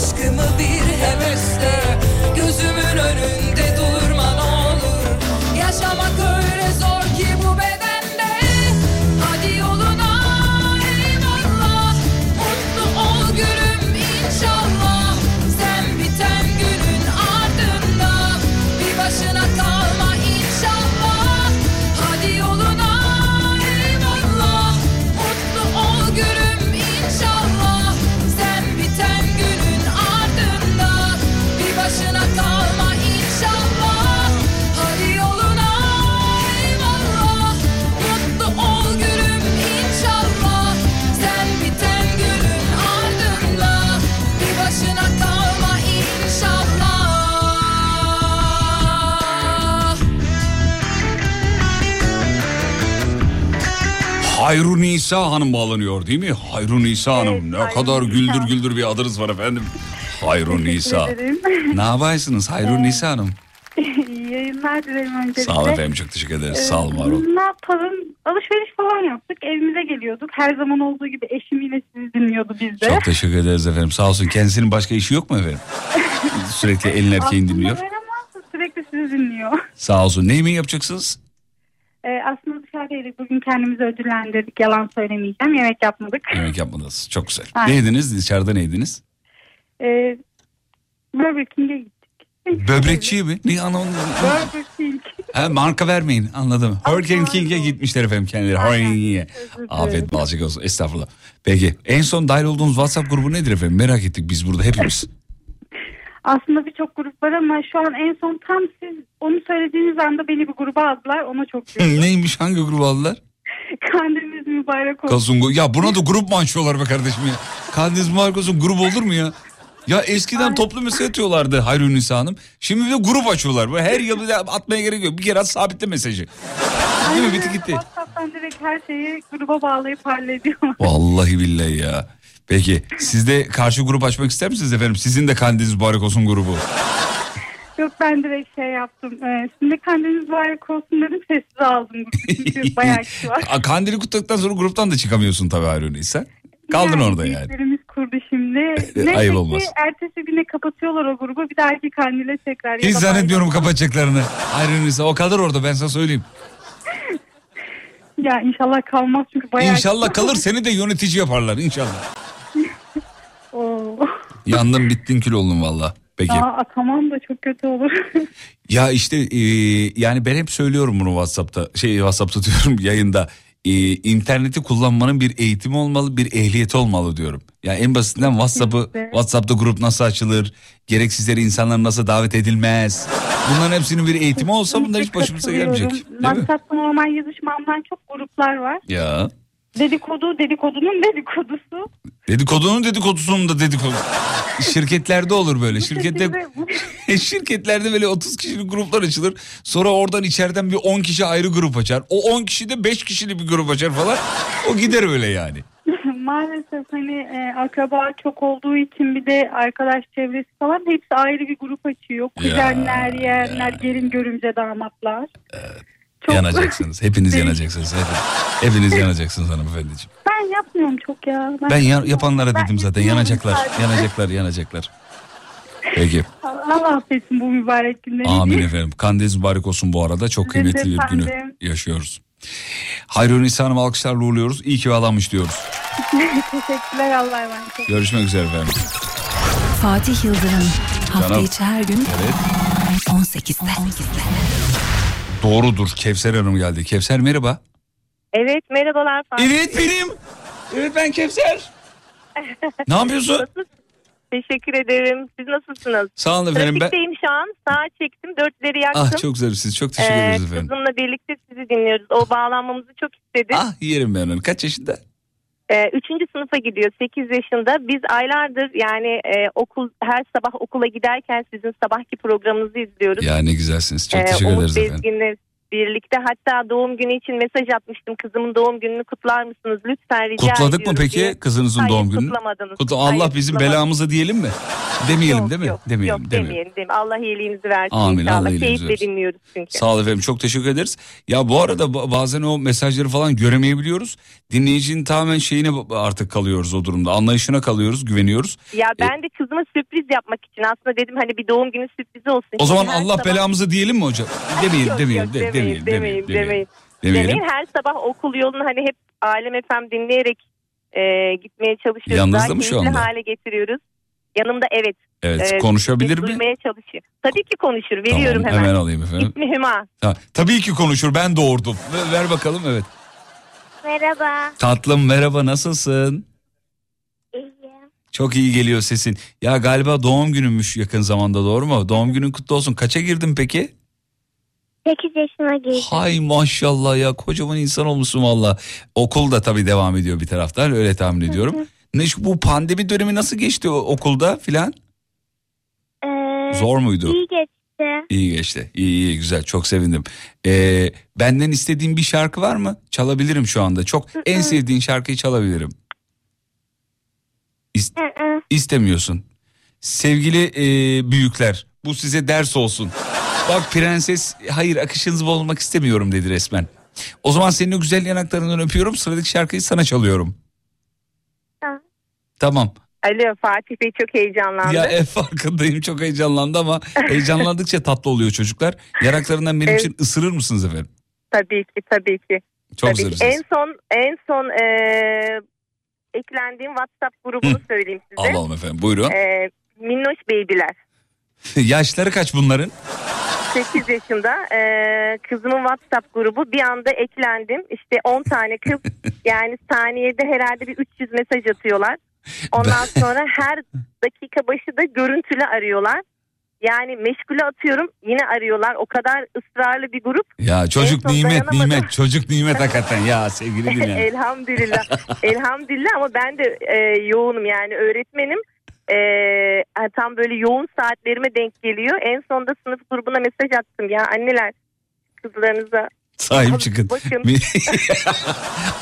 Speaker 3: asking
Speaker 2: Hayru Nisa Hanım bağlanıyor değil mi? Hayru Nisa Hanım. ne kadar güldür güldür bir adınız var efendim. Hayru Nisa. <laughs> ne yaparsınız Hayru Nisa Hanım?
Speaker 5: İyi yayınlar dilerim öncelikle.
Speaker 2: Sağ olun efendim çok teşekkür ederiz. Sağ olun var olun.
Speaker 5: Ne yapalım? Alışveriş falan yaptık. Evimize geliyorduk. Her zaman olduğu gibi eşim yine sizi dinliyordu bizde.
Speaker 2: Çok teşekkür ederiz efendim. Sağ olsun. Kendisinin başka işi yok mu efendim? <laughs> Sürekli elin erkeğin
Speaker 5: Aslında
Speaker 2: dinliyor.
Speaker 5: var ama sürekli sizi sizi dinliyor.
Speaker 2: Sağ olsun. Ne yemeği yapacaksınız?
Speaker 5: Ee, aslında dışarıdaydık. Bugün kendimizi ödüllendirdik. Yalan söylemeyeceğim. Yemek yapmadık.
Speaker 2: Yemek yapmadınız. Çok güzel.
Speaker 5: Aynen.
Speaker 2: Ne yediniz? Dışarıda ne yediniz?
Speaker 5: Ee, Burger King'e gittik. <laughs>
Speaker 2: Böbrekçi mi? Ne anlamadım.
Speaker 5: Burger King.
Speaker 2: Ha, marka vermeyin anladım. Hurricane King'e gitmişler efendim kendileri. Hurricane King'e. Afiyet balcık olsun. Estağfurullah. Peki en son dahil olduğunuz WhatsApp grubu nedir efendim? Merak ettik biz burada hepimiz.
Speaker 5: Aslında birçok grup var ama şu an en son tam siz onu söylediğiniz anda beni bir gruba aldılar. Ona çok <laughs> üzüldüm.
Speaker 2: Neymiş hangi grubu aldılar?
Speaker 5: Kandiliniz mübarek olsun.
Speaker 2: Kasungu. Ya buna da grup mu açıyorlar be kardeşim ya? Kandiniz mübarek olsun grup olur mu ya? Ya eskiden toplu mesaj atıyorlardı Hayrun Nisa Hanım. Şimdi de grup açıyorlar. Böyle her yıl atmaya gerek yok. Bir kere at sabitle mesajı. Değil mi? Bitti gitti.
Speaker 5: WhatsApp'tan direkt her şeyi gruba bağlayıp hallediyorum.
Speaker 2: Vallahi billahi ya. Peki siz de karşı grup açmak ister misiniz efendim? Sizin de kandiniz mübarek olsun grubu.
Speaker 5: Yok ben direkt şey yaptım. Ee, şimdi kandiliniz mübarek olsun dedim sessiz aldım. Çünkü <laughs> bayağı kişi var.
Speaker 2: Aa, Kandili kutladıktan sonra gruptan da çıkamıyorsun tabii Hayrun Nisa. Kaldın orada yani.
Speaker 5: Büyüklerimiz kurdu şimdi. <laughs> Neyse
Speaker 2: Ayıp
Speaker 5: ki
Speaker 2: olmaz.
Speaker 5: ertesi güne kapatıyorlar o grubu. Bir dahaki kandile tekrar.
Speaker 2: Hiç zannetmiyorum kapatacaklarını. Hayrun Nisa o kadar orada ben sana söyleyeyim. <laughs>
Speaker 5: Ya inşallah kalmaz çünkü bayağı
Speaker 2: İnşallah <laughs> kalır seni de yönetici yaparlar inşallah.
Speaker 5: Oo.
Speaker 2: Yandın bittin kül oldun valla. Peki.
Speaker 5: Aa, atamam da çok kötü olur.
Speaker 2: Ya işte e, yani ben hep söylüyorum bunu WhatsApp'ta şey WhatsApp'ta <laughs> diyorum yayında. E, interneti kullanmanın bir eğitimi olmalı, bir ehliyeti olmalı diyorum. Ya en basitinden WhatsApp'ı. WhatsApp'ta grup nasıl açılır, gereksiz yere insanlar nasıl davet edilmez. Bunların hepsinin bir eğitimi olsa bunlar hiç başımıza gelmeyecek.
Speaker 5: WhatsApp'ta normal yazışmamdan çok gruplar var.
Speaker 2: Ya
Speaker 5: Dedikodu dedikodunun dedikodusu.
Speaker 2: dedikodunun dedikodusunun da dedikodu. Şirketlerde olur böyle.
Speaker 5: Şirkette <laughs>
Speaker 2: şirketlerde böyle 30 kişilik gruplar açılır. Sonra oradan içeriden bir 10 kişi ayrı grup açar. O 10 kişi de 5 kişilik bir grup açar falan. O gider öyle yani. <laughs>
Speaker 5: Maalesef hani e, akraba çok olduğu için bir de arkadaş çevresi falan hepsi ayrı bir grup açıyor. Kuzenler, yeğenler, gelin görümce damatlar. Çok-
Speaker 2: Yanacaksınız. Hepiniz yanacaksınız. Hepiniz, hepiniz yanacaksınız hanımefendiciğim.
Speaker 5: Ben yapmıyorum çok ya.
Speaker 2: Ben ya- yapanlara
Speaker 5: Ben
Speaker 2: dedim zaten yanacaklar.
Speaker 5: sadece.
Speaker 2: Yanacaklar, yanacaklar. Peki.
Speaker 5: Allah affetsin bu mübarek günleri.
Speaker 2: Amin efendim. Kandiniz mübarek olsun bu arada. Çok kıymetli bir günü yaşıyoruz. Hayrun Nisa Hanım alkışlarla uğurluyoruz. İyi ki bağlanmış diyoruz. <laughs>
Speaker 5: Teşekkürler Allah'a emanet.
Speaker 2: Görüşmek üzere efendim.
Speaker 16: Fatih Yıldırım hafta
Speaker 2: Canım.
Speaker 16: içi her gün
Speaker 2: Evet.
Speaker 16: 18'de.
Speaker 2: Doğrudur. Kevser Hanım geldi. Kevser merhaba.
Speaker 19: Evet merhabalar Fatih.
Speaker 2: Evet benim. Evet ben Kevser. <laughs> Ne yapıyorsun?
Speaker 19: Teşekkür ederim. Siz nasılsınız?
Speaker 2: Sağ olun efendim. Ben...
Speaker 19: Trafikteyim şu an. Sağa çektim. Dörtleri yaktım.
Speaker 2: Ah çok zarifsiniz. Çok teşekkür
Speaker 19: Ee,
Speaker 2: ederiz efendim.
Speaker 19: Kızımla birlikte sizi dinliyoruz. O bağlanmamızı çok istedi.
Speaker 2: Ah yerim ben onu. Kaç yaşında?
Speaker 19: Ee, üçüncü sınıfa gidiyor. 8 yaşında. Biz aylardır yani e, okul her sabah okula giderken sizin sabahki programınızı izliyoruz.
Speaker 2: Ya ne güzelsiniz. Çok
Speaker 19: Ee,
Speaker 2: teşekkür
Speaker 19: Umut
Speaker 2: ederiz efendim.
Speaker 19: Birlikte hatta doğum günü için mesaj atmıştım. Kızımın doğum gününü kutlar mısınız? Lütfen rica
Speaker 2: Kutladık mı peki
Speaker 19: diye.
Speaker 2: kızınızın
Speaker 19: Hayır,
Speaker 2: doğum gününü?
Speaker 19: kutlamadınız.
Speaker 2: Kutla-
Speaker 19: Hayır,
Speaker 2: Allah bizim
Speaker 19: kutlamadınız.
Speaker 2: belamızı diyelim mi? Demeyelim
Speaker 19: Yok,
Speaker 2: değil mi?
Speaker 19: Yok,
Speaker 2: demeyelim,
Speaker 19: yok
Speaker 2: demeyelim.
Speaker 19: demeyelim, demeyelim. Allah iyiliğinizi versin
Speaker 2: Amin,
Speaker 19: inşallah.
Speaker 2: Allah
Speaker 19: Keyifle
Speaker 2: versin.
Speaker 19: dinliyoruz çünkü.
Speaker 2: Sağ ol efendim çok teşekkür ederiz. Ya bu arada ba- bazen o mesajları falan göremeyebiliyoruz. Dinleyicinin tamamen şeyine artık kalıyoruz o durumda. Anlayışına kalıyoruz, güveniyoruz.
Speaker 19: Ya ben de kızıma sürpriz yapmak için aslında dedim hani bir doğum günü sürprizi olsun.
Speaker 2: O zaman Allah
Speaker 19: sabah-
Speaker 2: belamızı diyelim mi hocam? Demeyelim, demeyelim,
Speaker 19: yok,
Speaker 2: de-
Speaker 19: demeyin, demeyin,
Speaker 2: demeyelim,
Speaker 19: demeyin.
Speaker 2: demeyelim.
Speaker 19: Demeyin, her sabah okul yolunu hani hep Alem FM dinleyerek e, gitmeye çalışıyoruz.
Speaker 2: Yanınızda
Speaker 19: Daha
Speaker 2: mı şu anda?
Speaker 19: hale getiriyoruz. Yanımda evet.
Speaker 2: Evet,
Speaker 19: e,
Speaker 2: konuşabilir mi?
Speaker 19: Duymaya çalışıyor. Tabii ki konuşur. Veriyorum
Speaker 2: Tamam,
Speaker 19: hemen.
Speaker 2: hemen alayım efendim.
Speaker 19: İsmi Hüma.
Speaker 2: Ha, tabii ki konuşur ben doğurdum. Ver, ver bakalım evet.
Speaker 20: Merhaba.
Speaker 2: Tatlım merhaba nasılsın?
Speaker 20: İyiyim.
Speaker 2: Çok iyi geliyor sesin. Ya galiba doğum gününmüş yakın zamanda doğru mu? Doğum günün kutlu olsun. Kaça girdin peki?
Speaker 20: 8 yaşına girdim.
Speaker 2: Hay maşallah ya kocaman insan olmuşsun valla. Okul da tabii devam ediyor bir taraftan öyle tahmin ediyorum. Ne şu- bu pandemi dönemi nasıl geçti okulda filan?
Speaker 20: Ee,
Speaker 2: Zor muydu?
Speaker 20: İyi geçti.
Speaker 2: İyi geçti. İyi iyi güzel çok sevindim. Ee, benden istediğin bir şarkı var mı? Çalabilirim şu anda. Çok en sevdiğin şarkıyı çalabilirim. İst-
Speaker 20: Hı hı.
Speaker 2: istemiyorsun. Sevgili e, büyükler bu size ders olsun. Bak prenses hayır akışınızı bozmak istemiyorum dedi resmen. O zaman senin o güzel yanaklarından öpüyorum sıradaki şarkıyı sana çalıyorum.
Speaker 20: Tamam.
Speaker 2: Tamam
Speaker 19: Alo Fatih Bey çok heyecanlandı.
Speaker 2: Ya ev farkındayım çok heyecanlandı ama heyecanlandıkça <laughs> tatlı oluyor çocuklar. Yanaklarından benim
Speaker 19: Evet.
Speaker 2: için ısırır mısınız efendim?
Speaker 19: Tabii ki tabii ki.
Speaker 2: Çok
Speaker 19: tabii ki. En son en son e, eklendiğim WhatsApp grubunu söyleyeyim size.
Speaker 2: Alalım efendim buyurun.
Speaker 19: E, Minnoş Beybiler. <laughs>
Speaker 2: Yaşları kaç bunların?
Speaker 19: 8 yaşında e, kızımın WhatsApp grubu bir anda eklendim. İşte 10 tane kız <laughs> yani saniyede herhalde bir 300 mesaj atıyorlar. Ondan sonra her dakika başı da görüntülü arıyorlar. Yani meşgule atıyorum yine arıyorlar. O kadar ısrarlı bir grup.
Speaker 2: Ya çocuk nimet nimet çocuk nimet <laughs> hakikaten ya sevgili dinleyen.
Speaker 19: Elhamdülillah. Elhamdülillah ama ben de e, yoğunum yani öğretmenim. E, tam böyle yoğun saatlerime denk geliyor. En sonunda sınıf grubuna mesaj attım ya anneler kızlarınıza
Speaker 2: Sahip çıkın.
Speaker 19: Bakın. <laughs>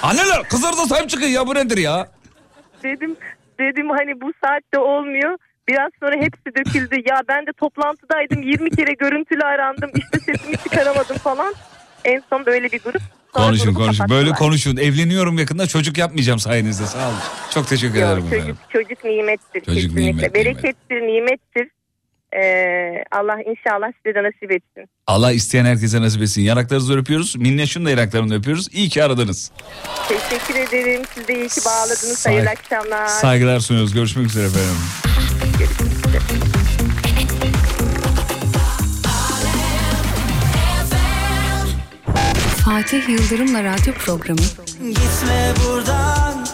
Speaker 2: Anneler kızlarınıza sahip çıkın ya bu nedir ya?
Speaker 19: dedim dedim hani bu saatte olmuyor. Biraz sonra hepsi döküldü. Ya ben de toplantıdaydım 20 kere görüntülü arandım. İşte sesimi çıkaramadım falan. En son böyle bir grup.
Speaker 2: Konuşun konuşun böyle konuşun. Evleniyorum yakında çocuk yapmayacağım sayenizde sağ olun. Çok teşekkür
Speaker 19: Yok,
Speaker 2: ederim
Speaker 19: çocuk,
Speaker 2: efendim.
Speaker 19: çocuk nimettir.
Speaker 2: Çocuk
Speaker 19: kesinlikle.
Speaker 2: nimet,
Speaker 19: Berekettir, nimettir. Ee, Allah inşallah size de nasip etsin.
Speaker 2: Allah isteyen herkese nasip etsin. Yanaklarınızı öpüyoruz. Minneş'in de yanaklarını öpüyoruz. İyi ki aradınız.
Speaker 19: Teşekkür ederim. Siz de iyi ki bağladınız.
Speaker 2: Say-
Speaker 19: Hayırlı akşamlar.
Speaker 2: Saygılar sunuyoruz. Görüşmek üzere efendim.
Speaker 16: Fatih Yıldırım'la radyo programı
Speaker 9: Gitme buradan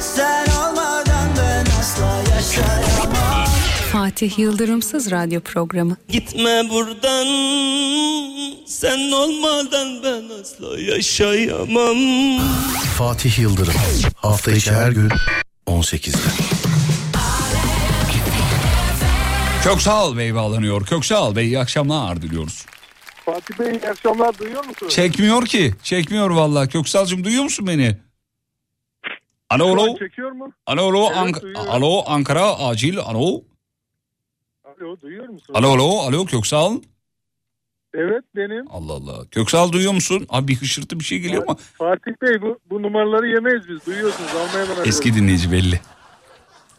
Speaker 9: Sen olmadan ben asla yaşayamam
Speaker 16: Fatih Yıldırımsız radyo programı
Speaker 9: Gitme buradan Sen olmadan ben asla yaşayamam
Speaker 21: Fatih Yıldırım. Hafta içi her gün 18'de.
Speaker 2: Köksal Bey bağlanıyor. Köksal Bey iyi akşamlar diliyoruz.
Speaker 22: Fatih Bey iyi akşamlar duyuyor musunuz?
Speaker 2: Çekmiyor ki. Çekmiyor vallahi. Köksal'cığım duyuyor musun beni? Alo alo.
Speaker 22: Çekiyor mu?
Speaker 2: Alo alo.
Speaker 22: Evet,
Speaker 2: Ank-
Speaker 22: duyuyorum.
Speaker 2: alo Ankara acil. Alo.
Speaker 22: Alo duyuyor musunuz?
Speaker 2: Alo alo. Alo Köksal.
Speaker 22: Evet benim.
Speaker 2: Allah Allah. Köksal duyuyor musun? Abi bir hışırtı bir şey geliyor ama.
Speaker 22: Fatih Bey bu, bu numaraları yemeyiz biz duyuyorsunuz Almanya'dan.
Speaker 2: Eski dinleyici belli.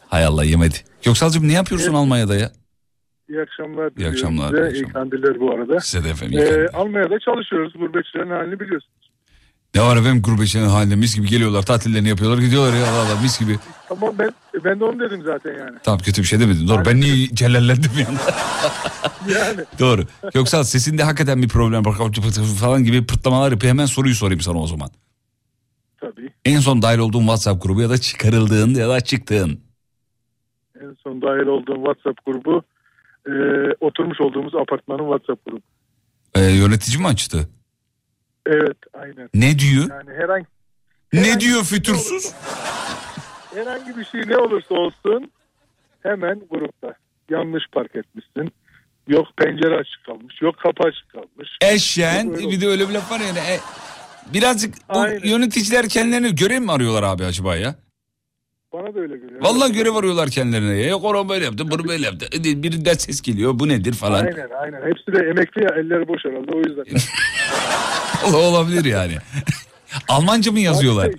Speaker 2: Hay Allah yemedi. Köksal'cığım ne yapıyorsun
Speaker 22: Evet.
Speaker 2: Almanya'da ya?
Speaker 22: İyi akşamlar.
Speaker 2: İyi akşamlar, iyi
Speaker 22: Size. İyi kandiller bu arada.
Speaker 2: Size de efendim.
Speaker 22: Ee. Almanya'da çalışıyoruz. Gurbetçilerin halini biliyorsunuz.
Speaker 2: Ne var efendim gurbetçinin halinde mis gibi geliyorlar tatillerini yapıyorlar gidiyorlar ya Allah Allah mis gibi.
Speaker 22: Tamam ben ben de onu dedim zaten yani.
Speaker 2: Tamam kötü bir şey demedim. Doğru ben niye celallendim anda. <laughs>
Speaker 22: Yani
Speaker 2: Doğru. Yoksa sesinde hakikaten bir problem var falan gibi pırtlamalar yapıyor. Hemen soruyu sorayım sana o zaman.
Speaker 22: tabii.
Speaker 2: En son dahil olduğun WhatsApp grubu ya da çıkarıldığın ya da çıktığın.
Speaker 22: En son dahil olduğum WhatsApp grubu e, oturmuş olduğumuz apartmanın WhatsApp grubu.
Speaker 2: Ee, yönetici mi açtı?
Speaker 22: Evet aynen.
Speaker 2: Ne diyor?
Speaker 22: Yani herhangi
Speaker 2: Ne diyor fütursuz?
Speaker 22: herhangi bir şey ne olursa olsun hemen grupta. Yanlış park etmişsin. Yok pencere açık kalmış. Yok kapı açık kalmış.
Speaker 2: Eşen bir de öyle bir laf var yani. E, birazcık bu yöneticiler kendilerine görev mi arıyorlar abi acaba ya?
Speaker 22: Bana da öyle geliyor.
Speaker 2: Vallahi görev arıyorlar kendilerine ya. Yok onu böyle yaptı bunu böyle yaptı. E, Birinden ses geliyor bu nedir falan.
Speaker 22: Aynen aynen. Hepsi de emekli ya elleri boş herhalde o yüzden. <laughs>
Speaker 2: Ol- Olabilir yani. Almanca mı yazıyorlar?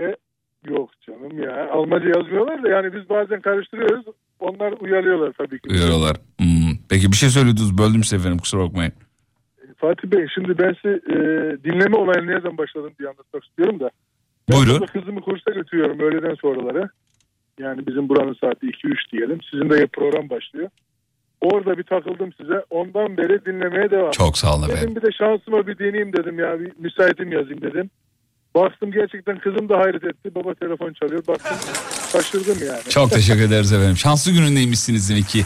Speaker 22: E, yok canım ya. Almanca yazmıyorlar da yani biz bazen karıştırıyoruz. Onlar uyarıyorlar tabii ki.
Speaker 2: Uyarıyorlar. Hmm. Peki bir şey söylüyordunuz böldüm sizi efendim kusura bakmayın.
Speaker 22: Fatih Bey şimdi ben size e, dinleme olayını nereden başladım diye anlatmak istiyorum da. Ben
Speaker 2: Buyurun.
Speaker 22: burada kızımı kursa götürüyorum öğleden sonraları. Yani bizim buranın saati 2-3 diyelim. Sizin de program başlıyor. Orada bir takıldım size. Ondan beri dinlemeye devam.
Speaker 2: Çok sağ olun
Speaker 22: Dedim
Speaker 2: efendim.
Speaker 22: bir de şansıma bir deneyeyim dedim ya. Bir müsaitim yazayım dedim. Bastım gerçekten kızım da hayret etti. Baba telefon çalıyor. Baktım şaşırdım yani.
Speaker 2: Çok teşekkür ederiz efendim. Şanslı günündeymişsiniz demek ki.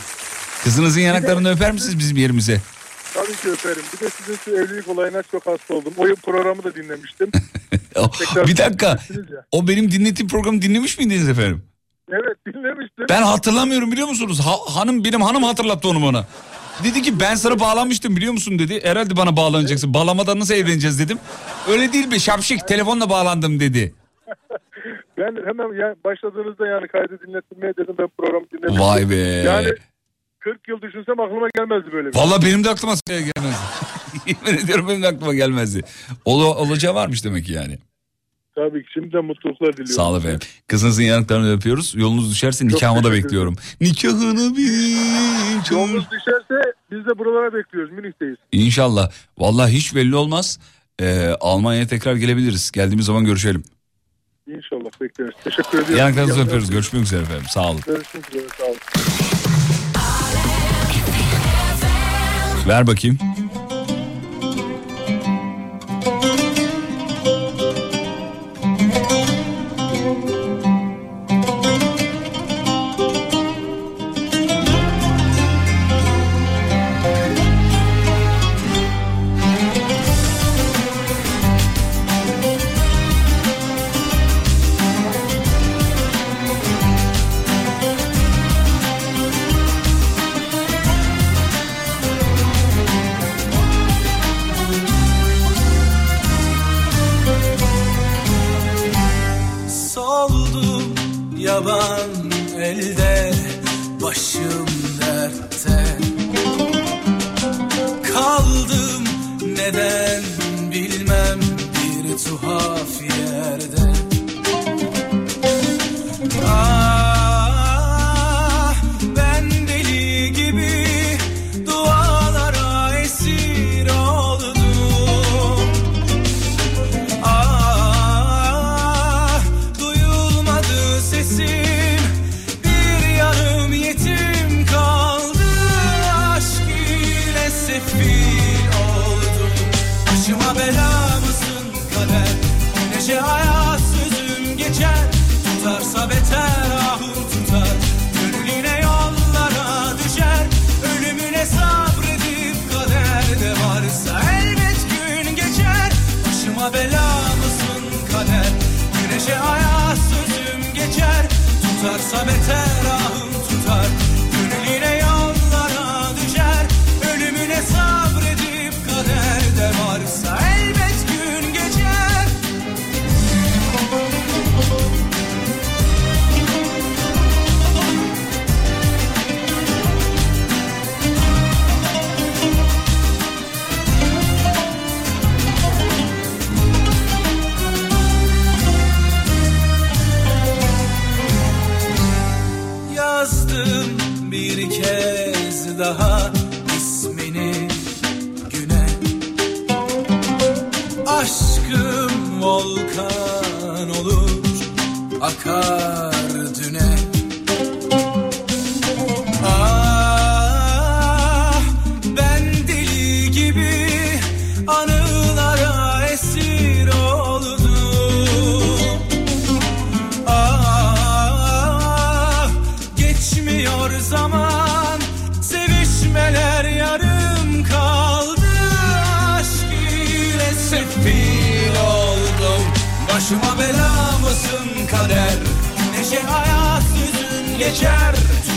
Speaker 2: Kızınızın yanaklarını öper misiniz bizim yerimize?
Speaker 22: Tabii ki öperim. Bir de sizin şu evlilik olayına çok hasta oldum. O programı da dinlemiştim. <laughs> Tekrar
Speaker 2: bir dakika. O benim dinlettiğim programı dinlemiş miydiniz efendim?
Speaker 22: Evet dinlemiştim.
Speaker 2: Ben hatırlamıyorum biliyor musunuz? Ha- hanım benim hanım hatırlattı onu bana. Dedi ki ben sana bağlanmıştım biliyor musun dedi. Herhalde bana bağlanacaksın. Bağlamadan nasıl evleneceğiz dedim. Öyle değil be şapşik telefonla bağlandım dedi. <laughs>
Speaker 22: Ben hemen ya başladığınızda yani kaydı dinletmeye dedim ben programı dinledim.
Speaker 2: Vay be.
Speaker 22: Yani 40 yıl düşünsem aklıma gelmezdi böyle bir şey.
Speaker 2: Vallahi benim de aklıma gelmezdi. <laughs> Yemin ediyorum benim de aklıma gelmezdi. Ol, olacağı varmış demek ki yani.
Speaker 22: Tabii ki şimdiden mutluluklar diliyorum.
Speaker 2: Sağ ol efendim. Kızınızın yanaklarını öpüyoruz. Yolunuz düşerse nikahıma da bekliyorum. Nikahını bir...
Speaker 22: Yolunuz düşerse biz de buralara bekliyoruz. Münih'teyiz.
Speaker 2: İnşallah. Vallahi hiç belli olmaz. Ee, Almanya'ya tekrar gelebiliriz. Geldiğimiz zaman görüşelim.
Speaker 22: İnşallah bekleriz. Teşekkür ediyorum.
Speaker 2: Yanaklarınızı
Speaker 22: İyi
Speaker 2: öpüyoruz. Görüşmek üzere efendim. Sağ olun.
Speaker 22: Görüşmek üzere. Sağ olun.
Speaker 2: Ver bakayım.
Speaker 9: Neden bilmem bir tuhaf yerde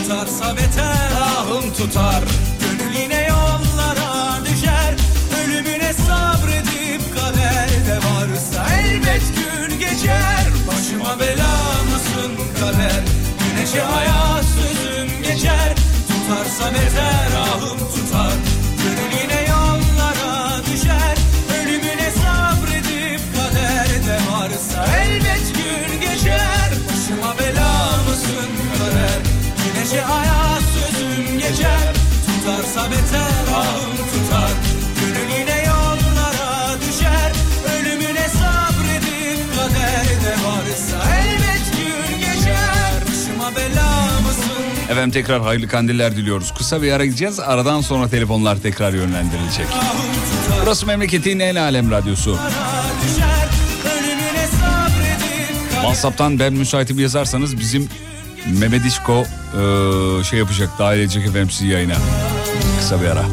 Speaker 9: tutarsa beter. Ahım tutar gönlüne yollara düşer. Ölümüne sabredip kaderde varsa elbet gün geçer. Başıma bela mısın kader? Güneşe aya sözüm geçer. Tutarsa beter tutarsa beter ahım tutar gönlüne yollara düşer ölümüne sabredip kaderde varsa elbet gün geçer başıma bela mısın
Speaker 2: Efendim tekrar hayırlı kandiller diliyoruz. Kısa bir ara gideceğiz. Aradan sonra telefonlar tekrar yönlendirilecek. Burası memleketin en alem radyosu. WhatsApp'tan ben müsaitim yazarsanız bizim Mehmet İşko eee, şey yapacak dahil edecek efendim sizi yayına. Kısa bir ara.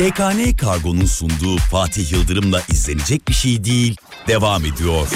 Speaker 7: YKN Kargo'nun sunduğu Fatih Yıldırım'la izlenecek bir şey değil. Devam ediyor.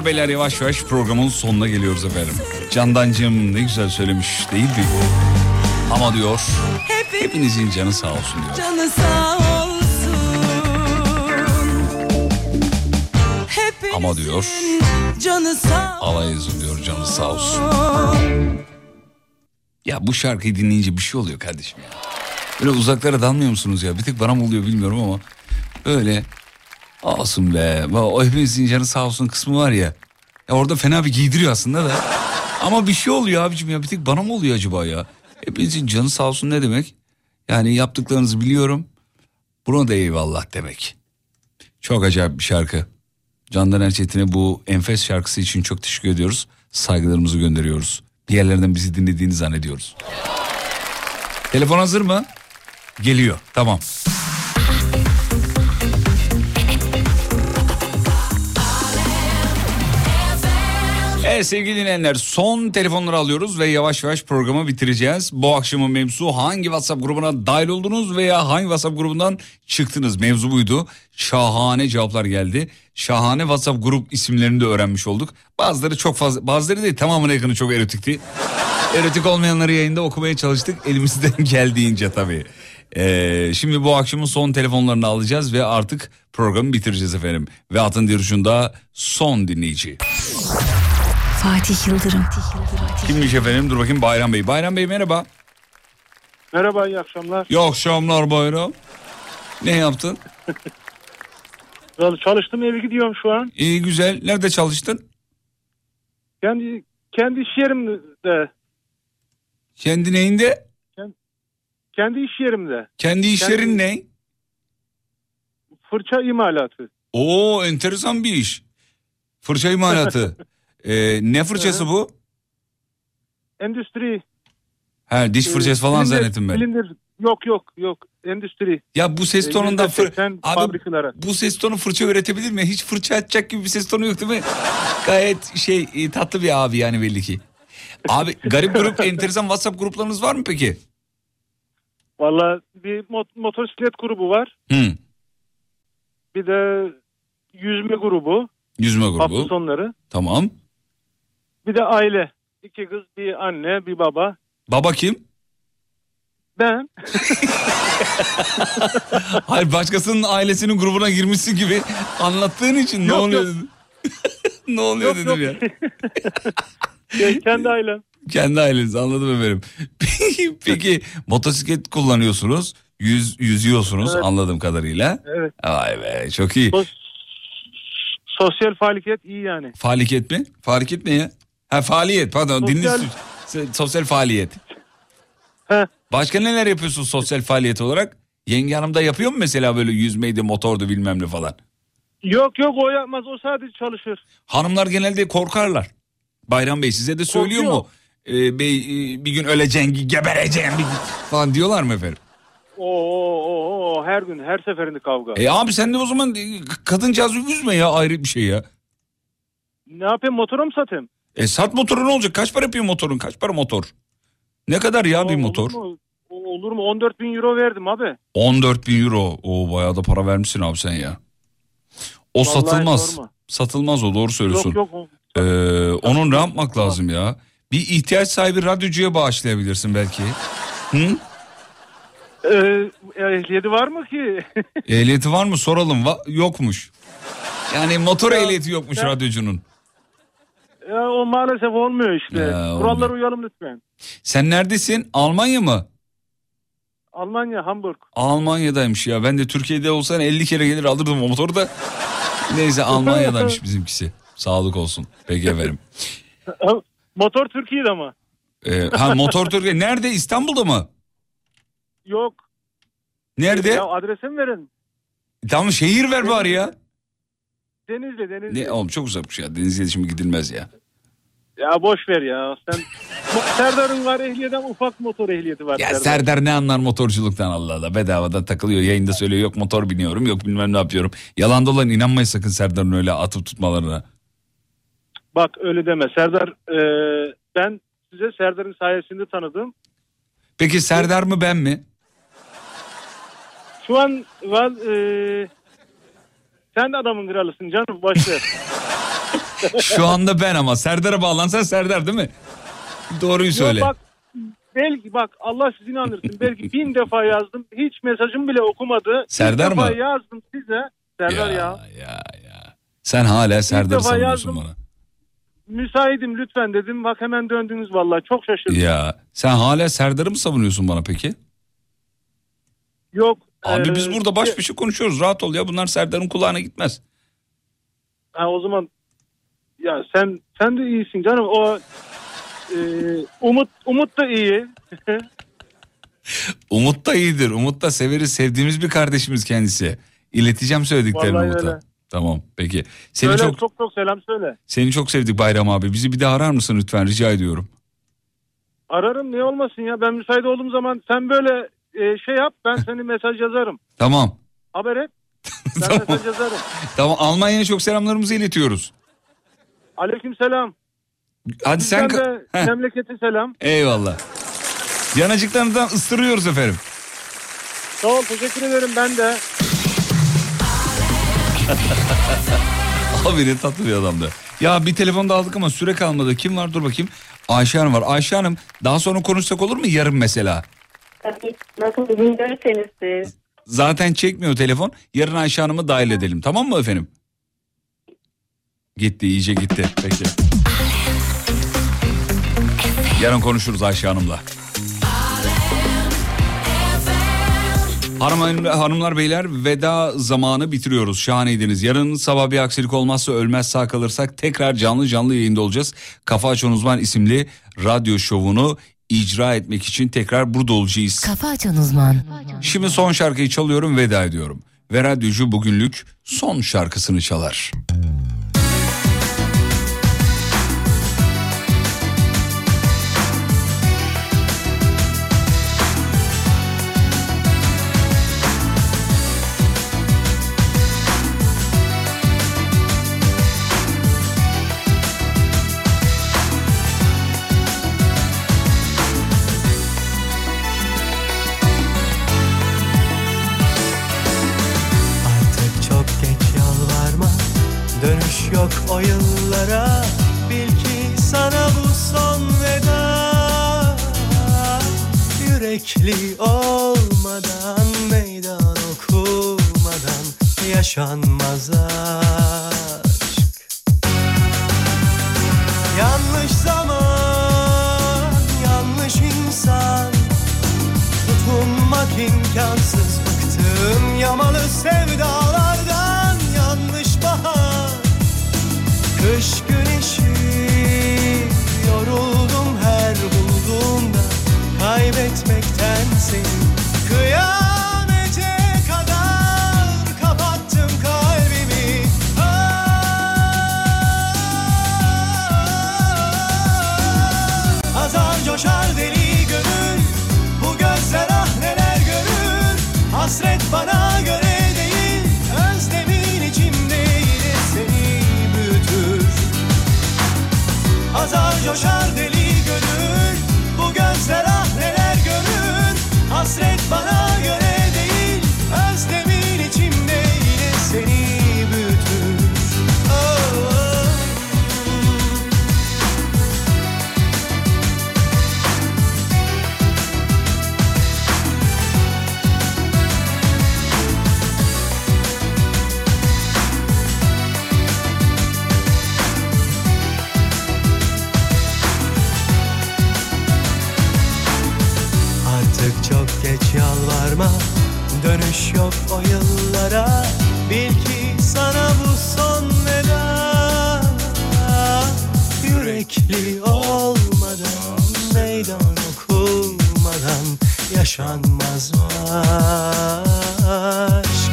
Speaker 2: Hanımlar beyler yavaş yavaş programın sonuna geliyoruz efendim. Candancığım ne güzel söylemiş değil mi? Ama diyor hepinizin canı sağ olsun diyor.
Speaker 3: Canı sağ olsun.
Speaker 2: Ama diyor
Speaker 3: Canı sağ
Speaker 2: alayınızın diyor canı sağ olsun. Ya bu şarkıyı dinleyince bir şey oluyor kardeşim ya. Böyle uzaklara dalmıyor musunuz ya? Bir tek bana mı oluyor bilmiyorum ama öyle olsun be. O hepinizin canı sağ olsun kısmı var ya. Ya orada fena bir giydiriyor aslında da. Ama bir şey oluyor abicim ya. Bir tek bana mı oluyor acaba ya? Hepinizin canı sağ olsun ne demek? Yani yaptıklarınızı biliyorum. Buna da eyvallah demek. Çok acayip bir şarkı. Candan Erçetin'e bu enfes şarkısı için çok teşekkür ediyoruz. Saygılarımızı gönderiyoruz. Bir yerlerden bizi dinlediğini zannediyoruz. Telefon hazır mı? Geliyor. Tamam. Evet sevgili dinleyenler son telefonları alıyoruz ve yavaş yavaş programı bitireceğiz. Bu akşamın mevzu hangi WhatsApp grubuna dahil oldunuz veya hangi WhatsApp grubundan çıktınız mevzu buydu. Şahane cevaplar geldi. Şahane WhatsApp grup isimlerini de öğrenmiş olduk. Bazıları çok fazla bazıları değil tamamına yakını çok erotikti. <laughs> Erotik olmayanları yayında okumaya çalıştık elimizden <laughs> geldiğince tabii. Ee, şimdi bu akşamın son telefonlarını alacağız ve artık programı bitireceğiz efendim. Ve atın dirişinde son dinleyici.
Speaker 16: Fatih Yıldırım.
Speaker 2: Kimmiş efendim? Dur bakayım Bayram Bey. Bayram Bey merhaba.
Speaker 17: Merhaba iyi akşamlar.
Speaker 2: İyi akşamlar Bayram. Ne yaptın?
Speaker 17: Vallahi Çalıştım eve gidiyorum şu an.
Speaker 2: İyi güzel. Nerede çalıştın?
Speaker 17: Kendi kendi iş yerimde.
Speaker 2: Kendi neyinde?
Speaker 17: Kendi iş yerimde.
Speaker 2: Kendi iş
Speaker 17: Kendi-
Speaker 2: yerin ne?
Speaker 17: Fırça imalatı.
Speaker 2: Oo enteresan bir iş. Fırça imalatı. <laughs> Ee, ne fırçası bu?
Speaker 17: Endüstri.
Speaker 2: Ha diş
Speaker 17: Ee,
Speaker 2: fırçası falan
Speaker 17: silindir-
Speaker 2: zannettim ben.
Speaker 17: silindir- Yok yok yok. Endüstri.
Speaker 2: Ya bu ses
Speaker 17: Ee,
Speaker 2: tonunda fır...
Speaker 17: %80
Speaker 2: Abi
Speaker 17: fabrikalara.
Speaker 2: bu ses tonu fırça üretebilir mi? Hiç fırça atacak gibi bir ses tonu yok değil mi? Gayet şey e, tatlı bir abi yani belli ki. Abi garip grup <laughs> enteresan WhatsApp gruplarınız var mı peki?
Speaker 17: Valla bir mot- motosiklet grubu var.
Speaker 2: Hı.
Speaker 17: Bir de yüzme grubu.
Speaker 2: Yüzme
Speaker 17: Hafta
Speaker 2: grubu.
Speaker 17: sonları.
Speaker 2: Tamam.
Speaker 17: Bir de aile. İki kız, bir anne, bir baba.
Speaker 2: Baba kim?
Speaker 17: Ben. <laughs>
Speaker 2: Hayır başkasının ailesinin grubuna girmişsin gibi anlattığın için ne
Speaker 17: Yok,
Speaker 2: oluyor
Speaker 17: yok.
Speaker 2: dedim. <laughs> ne oluyor
Speaker 17: Yok,
Speaker 2: dedim
Speaker 17: yok. <laughs>
Speaker 2: ya.
Speaker 17: Ke- Kendi ailem.
Speaker 2: Kendi aileniz anladım efendim. Peki, peki motosiklet kullanıyorsunuz. Yüz, yüzüyorsunuz
Speaker 17: Evet.
Speaker 2: anladığım kadarıyla.
Speaker 17: Evet.
Speaker 2: Vay be çok iyi.
Speaker 17: Sos- sosyal faaliyet iyi yani.
Speaker 2: Faaliyet mi? Faaliyet ne ya? Ha faaliyet pardon
Speaker 17: Sosyal-
Speaker 2: dinle sosyal faaliyet. Başka neler yapıyorsun sosyal faaliyet olarak? Yenge hanım da yapıyor mu mesela böyle yüzmeydi, motordu bilmem ne falan?
Speaker 17: Yok yok o yapmaz. O sadece çalışır.
Speaker 2: Hanımlar genelde korkarlar. Bayram Bey size de söylüyor
Speaker 17: Korkuyor.
Speaker 2: mu? Ee, bey e, bir gün bir gün falan diyorlar mı efendim?
Speaker 17: Oo, oo, oo, her gün her seferinde kavga.
Speaker 2: E abi sen de o zaman e, kadıncağızı üzme ya ayrı bir şey ya.
Speaker 17: Ne yapayım motoru mu satayım?
Speaker 2: E sat motoru ne olacak? Kaç para yapıyor motorun? Kaç para motor? Ne kadar ya bir motor?
Speaker 17: Olur mu? O- Olur mu? 14 bin euro verdim abi.
Speaker 2: 14 bin euro. O bayağı da para vermişsin abi sen ya. O
Speaker 17: Vallahi
Speaker 2: satılmaz.
Speaker 17: sorma.
Speaker 2: Satılmaz o doğru söylüyorsun.
Speaker 17: Yok yok.
Speaker 2: Ee, onun ne yapmak lazım ya? Bir ihtiyaç sahibi radyocuya bağışlayabilirsin belki. Hı?
Speaker 17: Ee, ehliyeti var mı ki? <laughs>
Speaker 2: Ehliyeti var mı soralım. Va- yokmuş. Yani motor
Speaker 17: Ya,
Speaker 2: ehliyeti yokmuş
Speaker 17: ben-
Speaker 2: radyocunun.
Speaker 17: Ya, o maalesef olmuyor işte.
Speaker 2: Ya,
Speaker 17: Kurallara uyalım lütfen.
Speaker 2: Sen neredesin? Almanya mı?
Speaker 17: Almanya, Hamburg.
Speaker 2: Almanya'daymış ya. Ben de Türkiye'de olsan 50 kere gelir alırdım o motoru da. Neyse Almanya'daymış <laughs> bizimkisi. Sağlık olsun. Peki efendim.
Speaker 17: Motor Türkiye'de ama.
Speaker 2: Ee, ha motor Türkiye. Nerede? İstanbul'da mı?
Speaker 17: Yok.
Speaker 2: Nerede?
Speaker 17: Ya adresimi verin.
Speaker 2: Tamam şehir ver bari ya.
Speaker 17: Denizli, Denizli.
Speaker 2: Ne oğlum çok uzakmış ya. Denizli'ye şimdi gidilmez ya.
Speaker 17: Ya boş ver ya. Sen <laughs> Serdar'ın var ehliyetten ufak motor ehliyeti var.
Speaker 2: Ya
Speaker 17: Serdar.
Speaker 2: Serdar ne anlar motorculuktan Allah Allah. Bedavadan takılıyor. Yayında söylüyor yok motor biniyorum yok bilmem ne yapıyorum. Yalan dolan inanmayın sakın Serdar'ın öyle atıp tutmalarına.
Speaker 17: Bak öyle deme. Serdar e, ben size Serdar'ın sayesinde tanıdım.
Speaker 2: Peki Serdar mı ben mi?
Speaker 17: Şu an var e, sen de adamın kralısın canım ver. <laughs>
Speaker 2: Şu anda ben ama Serdar'a bağlansan Serdar değil mi? Doğruyu söyle.
Speaker 22: Yok bak belki bak Allah sizi inandırsın. belki bin defa yazdım. Hiç mesajım bile okumadı.
Speaker 2: Serdar
Speaker 22: Bir defa
Speaker 2: mı?
Speaker 22: yazdım size. Serdar ya.
Speaker 2: Sen hala Serdar'ı
Speaker 22: defa
Speaker 2: savunuyorsun
Speaker 22: yazdım.
Speaker 2: bana.
Speaker 22: Müsaitim lütfen dedim. Bak hemen döndünüz vallahi. Çok şaşırdım.
Speaker 2: Ya sen hala Serdar'ı mı savunuyorsun bana peki?
Speaker 22: Yok.
Speaker 2: Abi
Speaker 22: e,
Speaker 2: biz burada baş başa konuşuyoruz. Rahat ol ya. Bunlar Serdar'ın kulağına gitmez.
Speaker 22: Ha, o zaman ya sen sen de iyisin canım. O e, Umut Umut da iyi. <laughs>
Speaker 2: Umut da iyidir. Umut da severiz. Sevdiğimiz bir kardeşimiz kendisi. İleteceğim söylediklerini
Speaker 22: Vallahi
Speaker 2: Umut'a.
Speaker 22: öyle.
Speaker 2: Tamam peki. Seni
Speaker 22: Söyle,
Speaker 2: çok
Speaker 22: çok çok selam söyle.
Speaker 2: seni çok sevdik Bayram abi. Bizi bir daha arar mısın lütfen rica ediyorum.
Speaker 22: Ararım niye olmasın ya. Ben müsait olduğum zaman sen böyle e, şey yap. Ben seni mesaj yazarım.
Speaker 2: Tamam.
Speaker 22: Haber et. <laughs> Ben mesaj yazarım.
Speaker 2: Tamam Almanya'ya çok selamlarımızı iletiyoruz.
Speaker 22: Aleyküm selam.
Speaker 2: Hadi sen
Speaker 22: Bizden
Speaker 2: ka-
Speaker 22: de
Speaker 2: Heh.
Speaker 22: memlekete selam.
Speaker 2: Eyvallah. Yanacıklarından ıstırıyoruz efendim.
Speaker 22: Sağ ol teşekkür ederim ben de. <laughs>
Speaker 2: Abi ne tatlı bir adamdı. Ya bir telefon da aldık ama süre kalmadı. Kim var dur bakayım. Ayşe Hanım var. Ayşe Hanım daha sonra konuşsak olur mu yarın mesela?
Speaker 19: Tabii. Nasıl izin görürseniz siz.
Speaker 2: Zaten çekmiyor telefon. Yarın Ayşe Hanım'ı dahil edelim. Tamam mı efendim? Gitti iyice gitti. Peki. Yarın konuşuruz Ayşe Hanım'la. Hanım, hanımlar beyler veda zamanı bitiriyoruz. Şahaneydiniz. Yarın sabah bir aksilik olmazsa ölmez sağ kalırsak tekrar canlı canlı yayında olacağız. Kafa Açan Uzman isimli radyo şovunu icra etmek için tekrar burada olacağız.
Speaker 16: Kafa Açan Uzman.
Speaker 2: Şimdi son şarkıyı çalıyorum veda ediyorum. Ve radyocu bugünlük son şarkısını çalar.
Speaker 23: Artık Yok o yıllara. Bil ki sana bu son veda. Yürekli olmadan Meydan okumadan Yaşanmaz aşk. Yanlış zaman Yanlış insan. Tutunmak imkansız Bıktım yamalı sevdalardan Yoruldum her bulduğumda. Kaybetmekten seni Kıyamete kadar Kapattım kalbimi. Azar coşar deli gönül Bu gözler ah görür. Hasret bana coşar deli gönül. Bu gözler ah neler görür. Hasret bana Yok o yıllara. Bil ki sana bu son veda. Yürekli olmadan Meydan okunmadan Yaşanmaz aşk.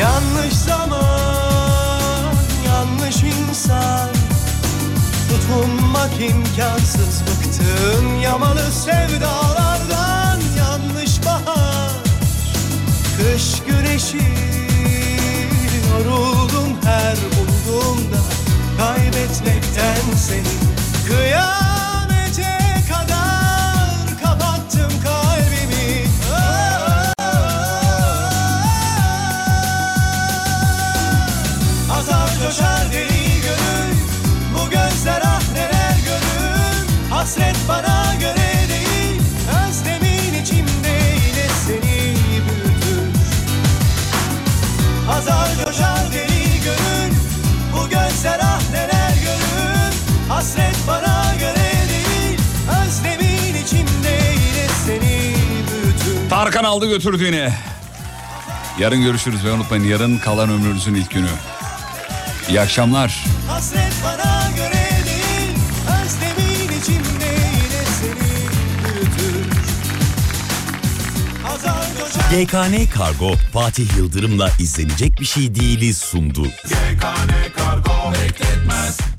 Speaker 23: Yanlış zaman Yanlış insan. Tutunmak imkansız bıktım yamalı sevdalardan Kış güneşi Yoruldum her bulduğumda. Kaybetmekten seni Kıyamete Hasret bana göre değil Özlemin içimde
Speaker 2: yine seni bütün Tarkan aldı götürdü yine Yarın görüşürüz ve unutmayın yarın kalan ömrünüzün ilk günü. İyi akşamlar.
Speaker 23: Hasret bana göre değil, özlemin içimde yine seni yürütür.
Speaker 7: GKN Kargo Fatih Yıldırım'la izlenecek bir şey değiliz sundu.
Speaker 23: GKN Kargo bekletmez.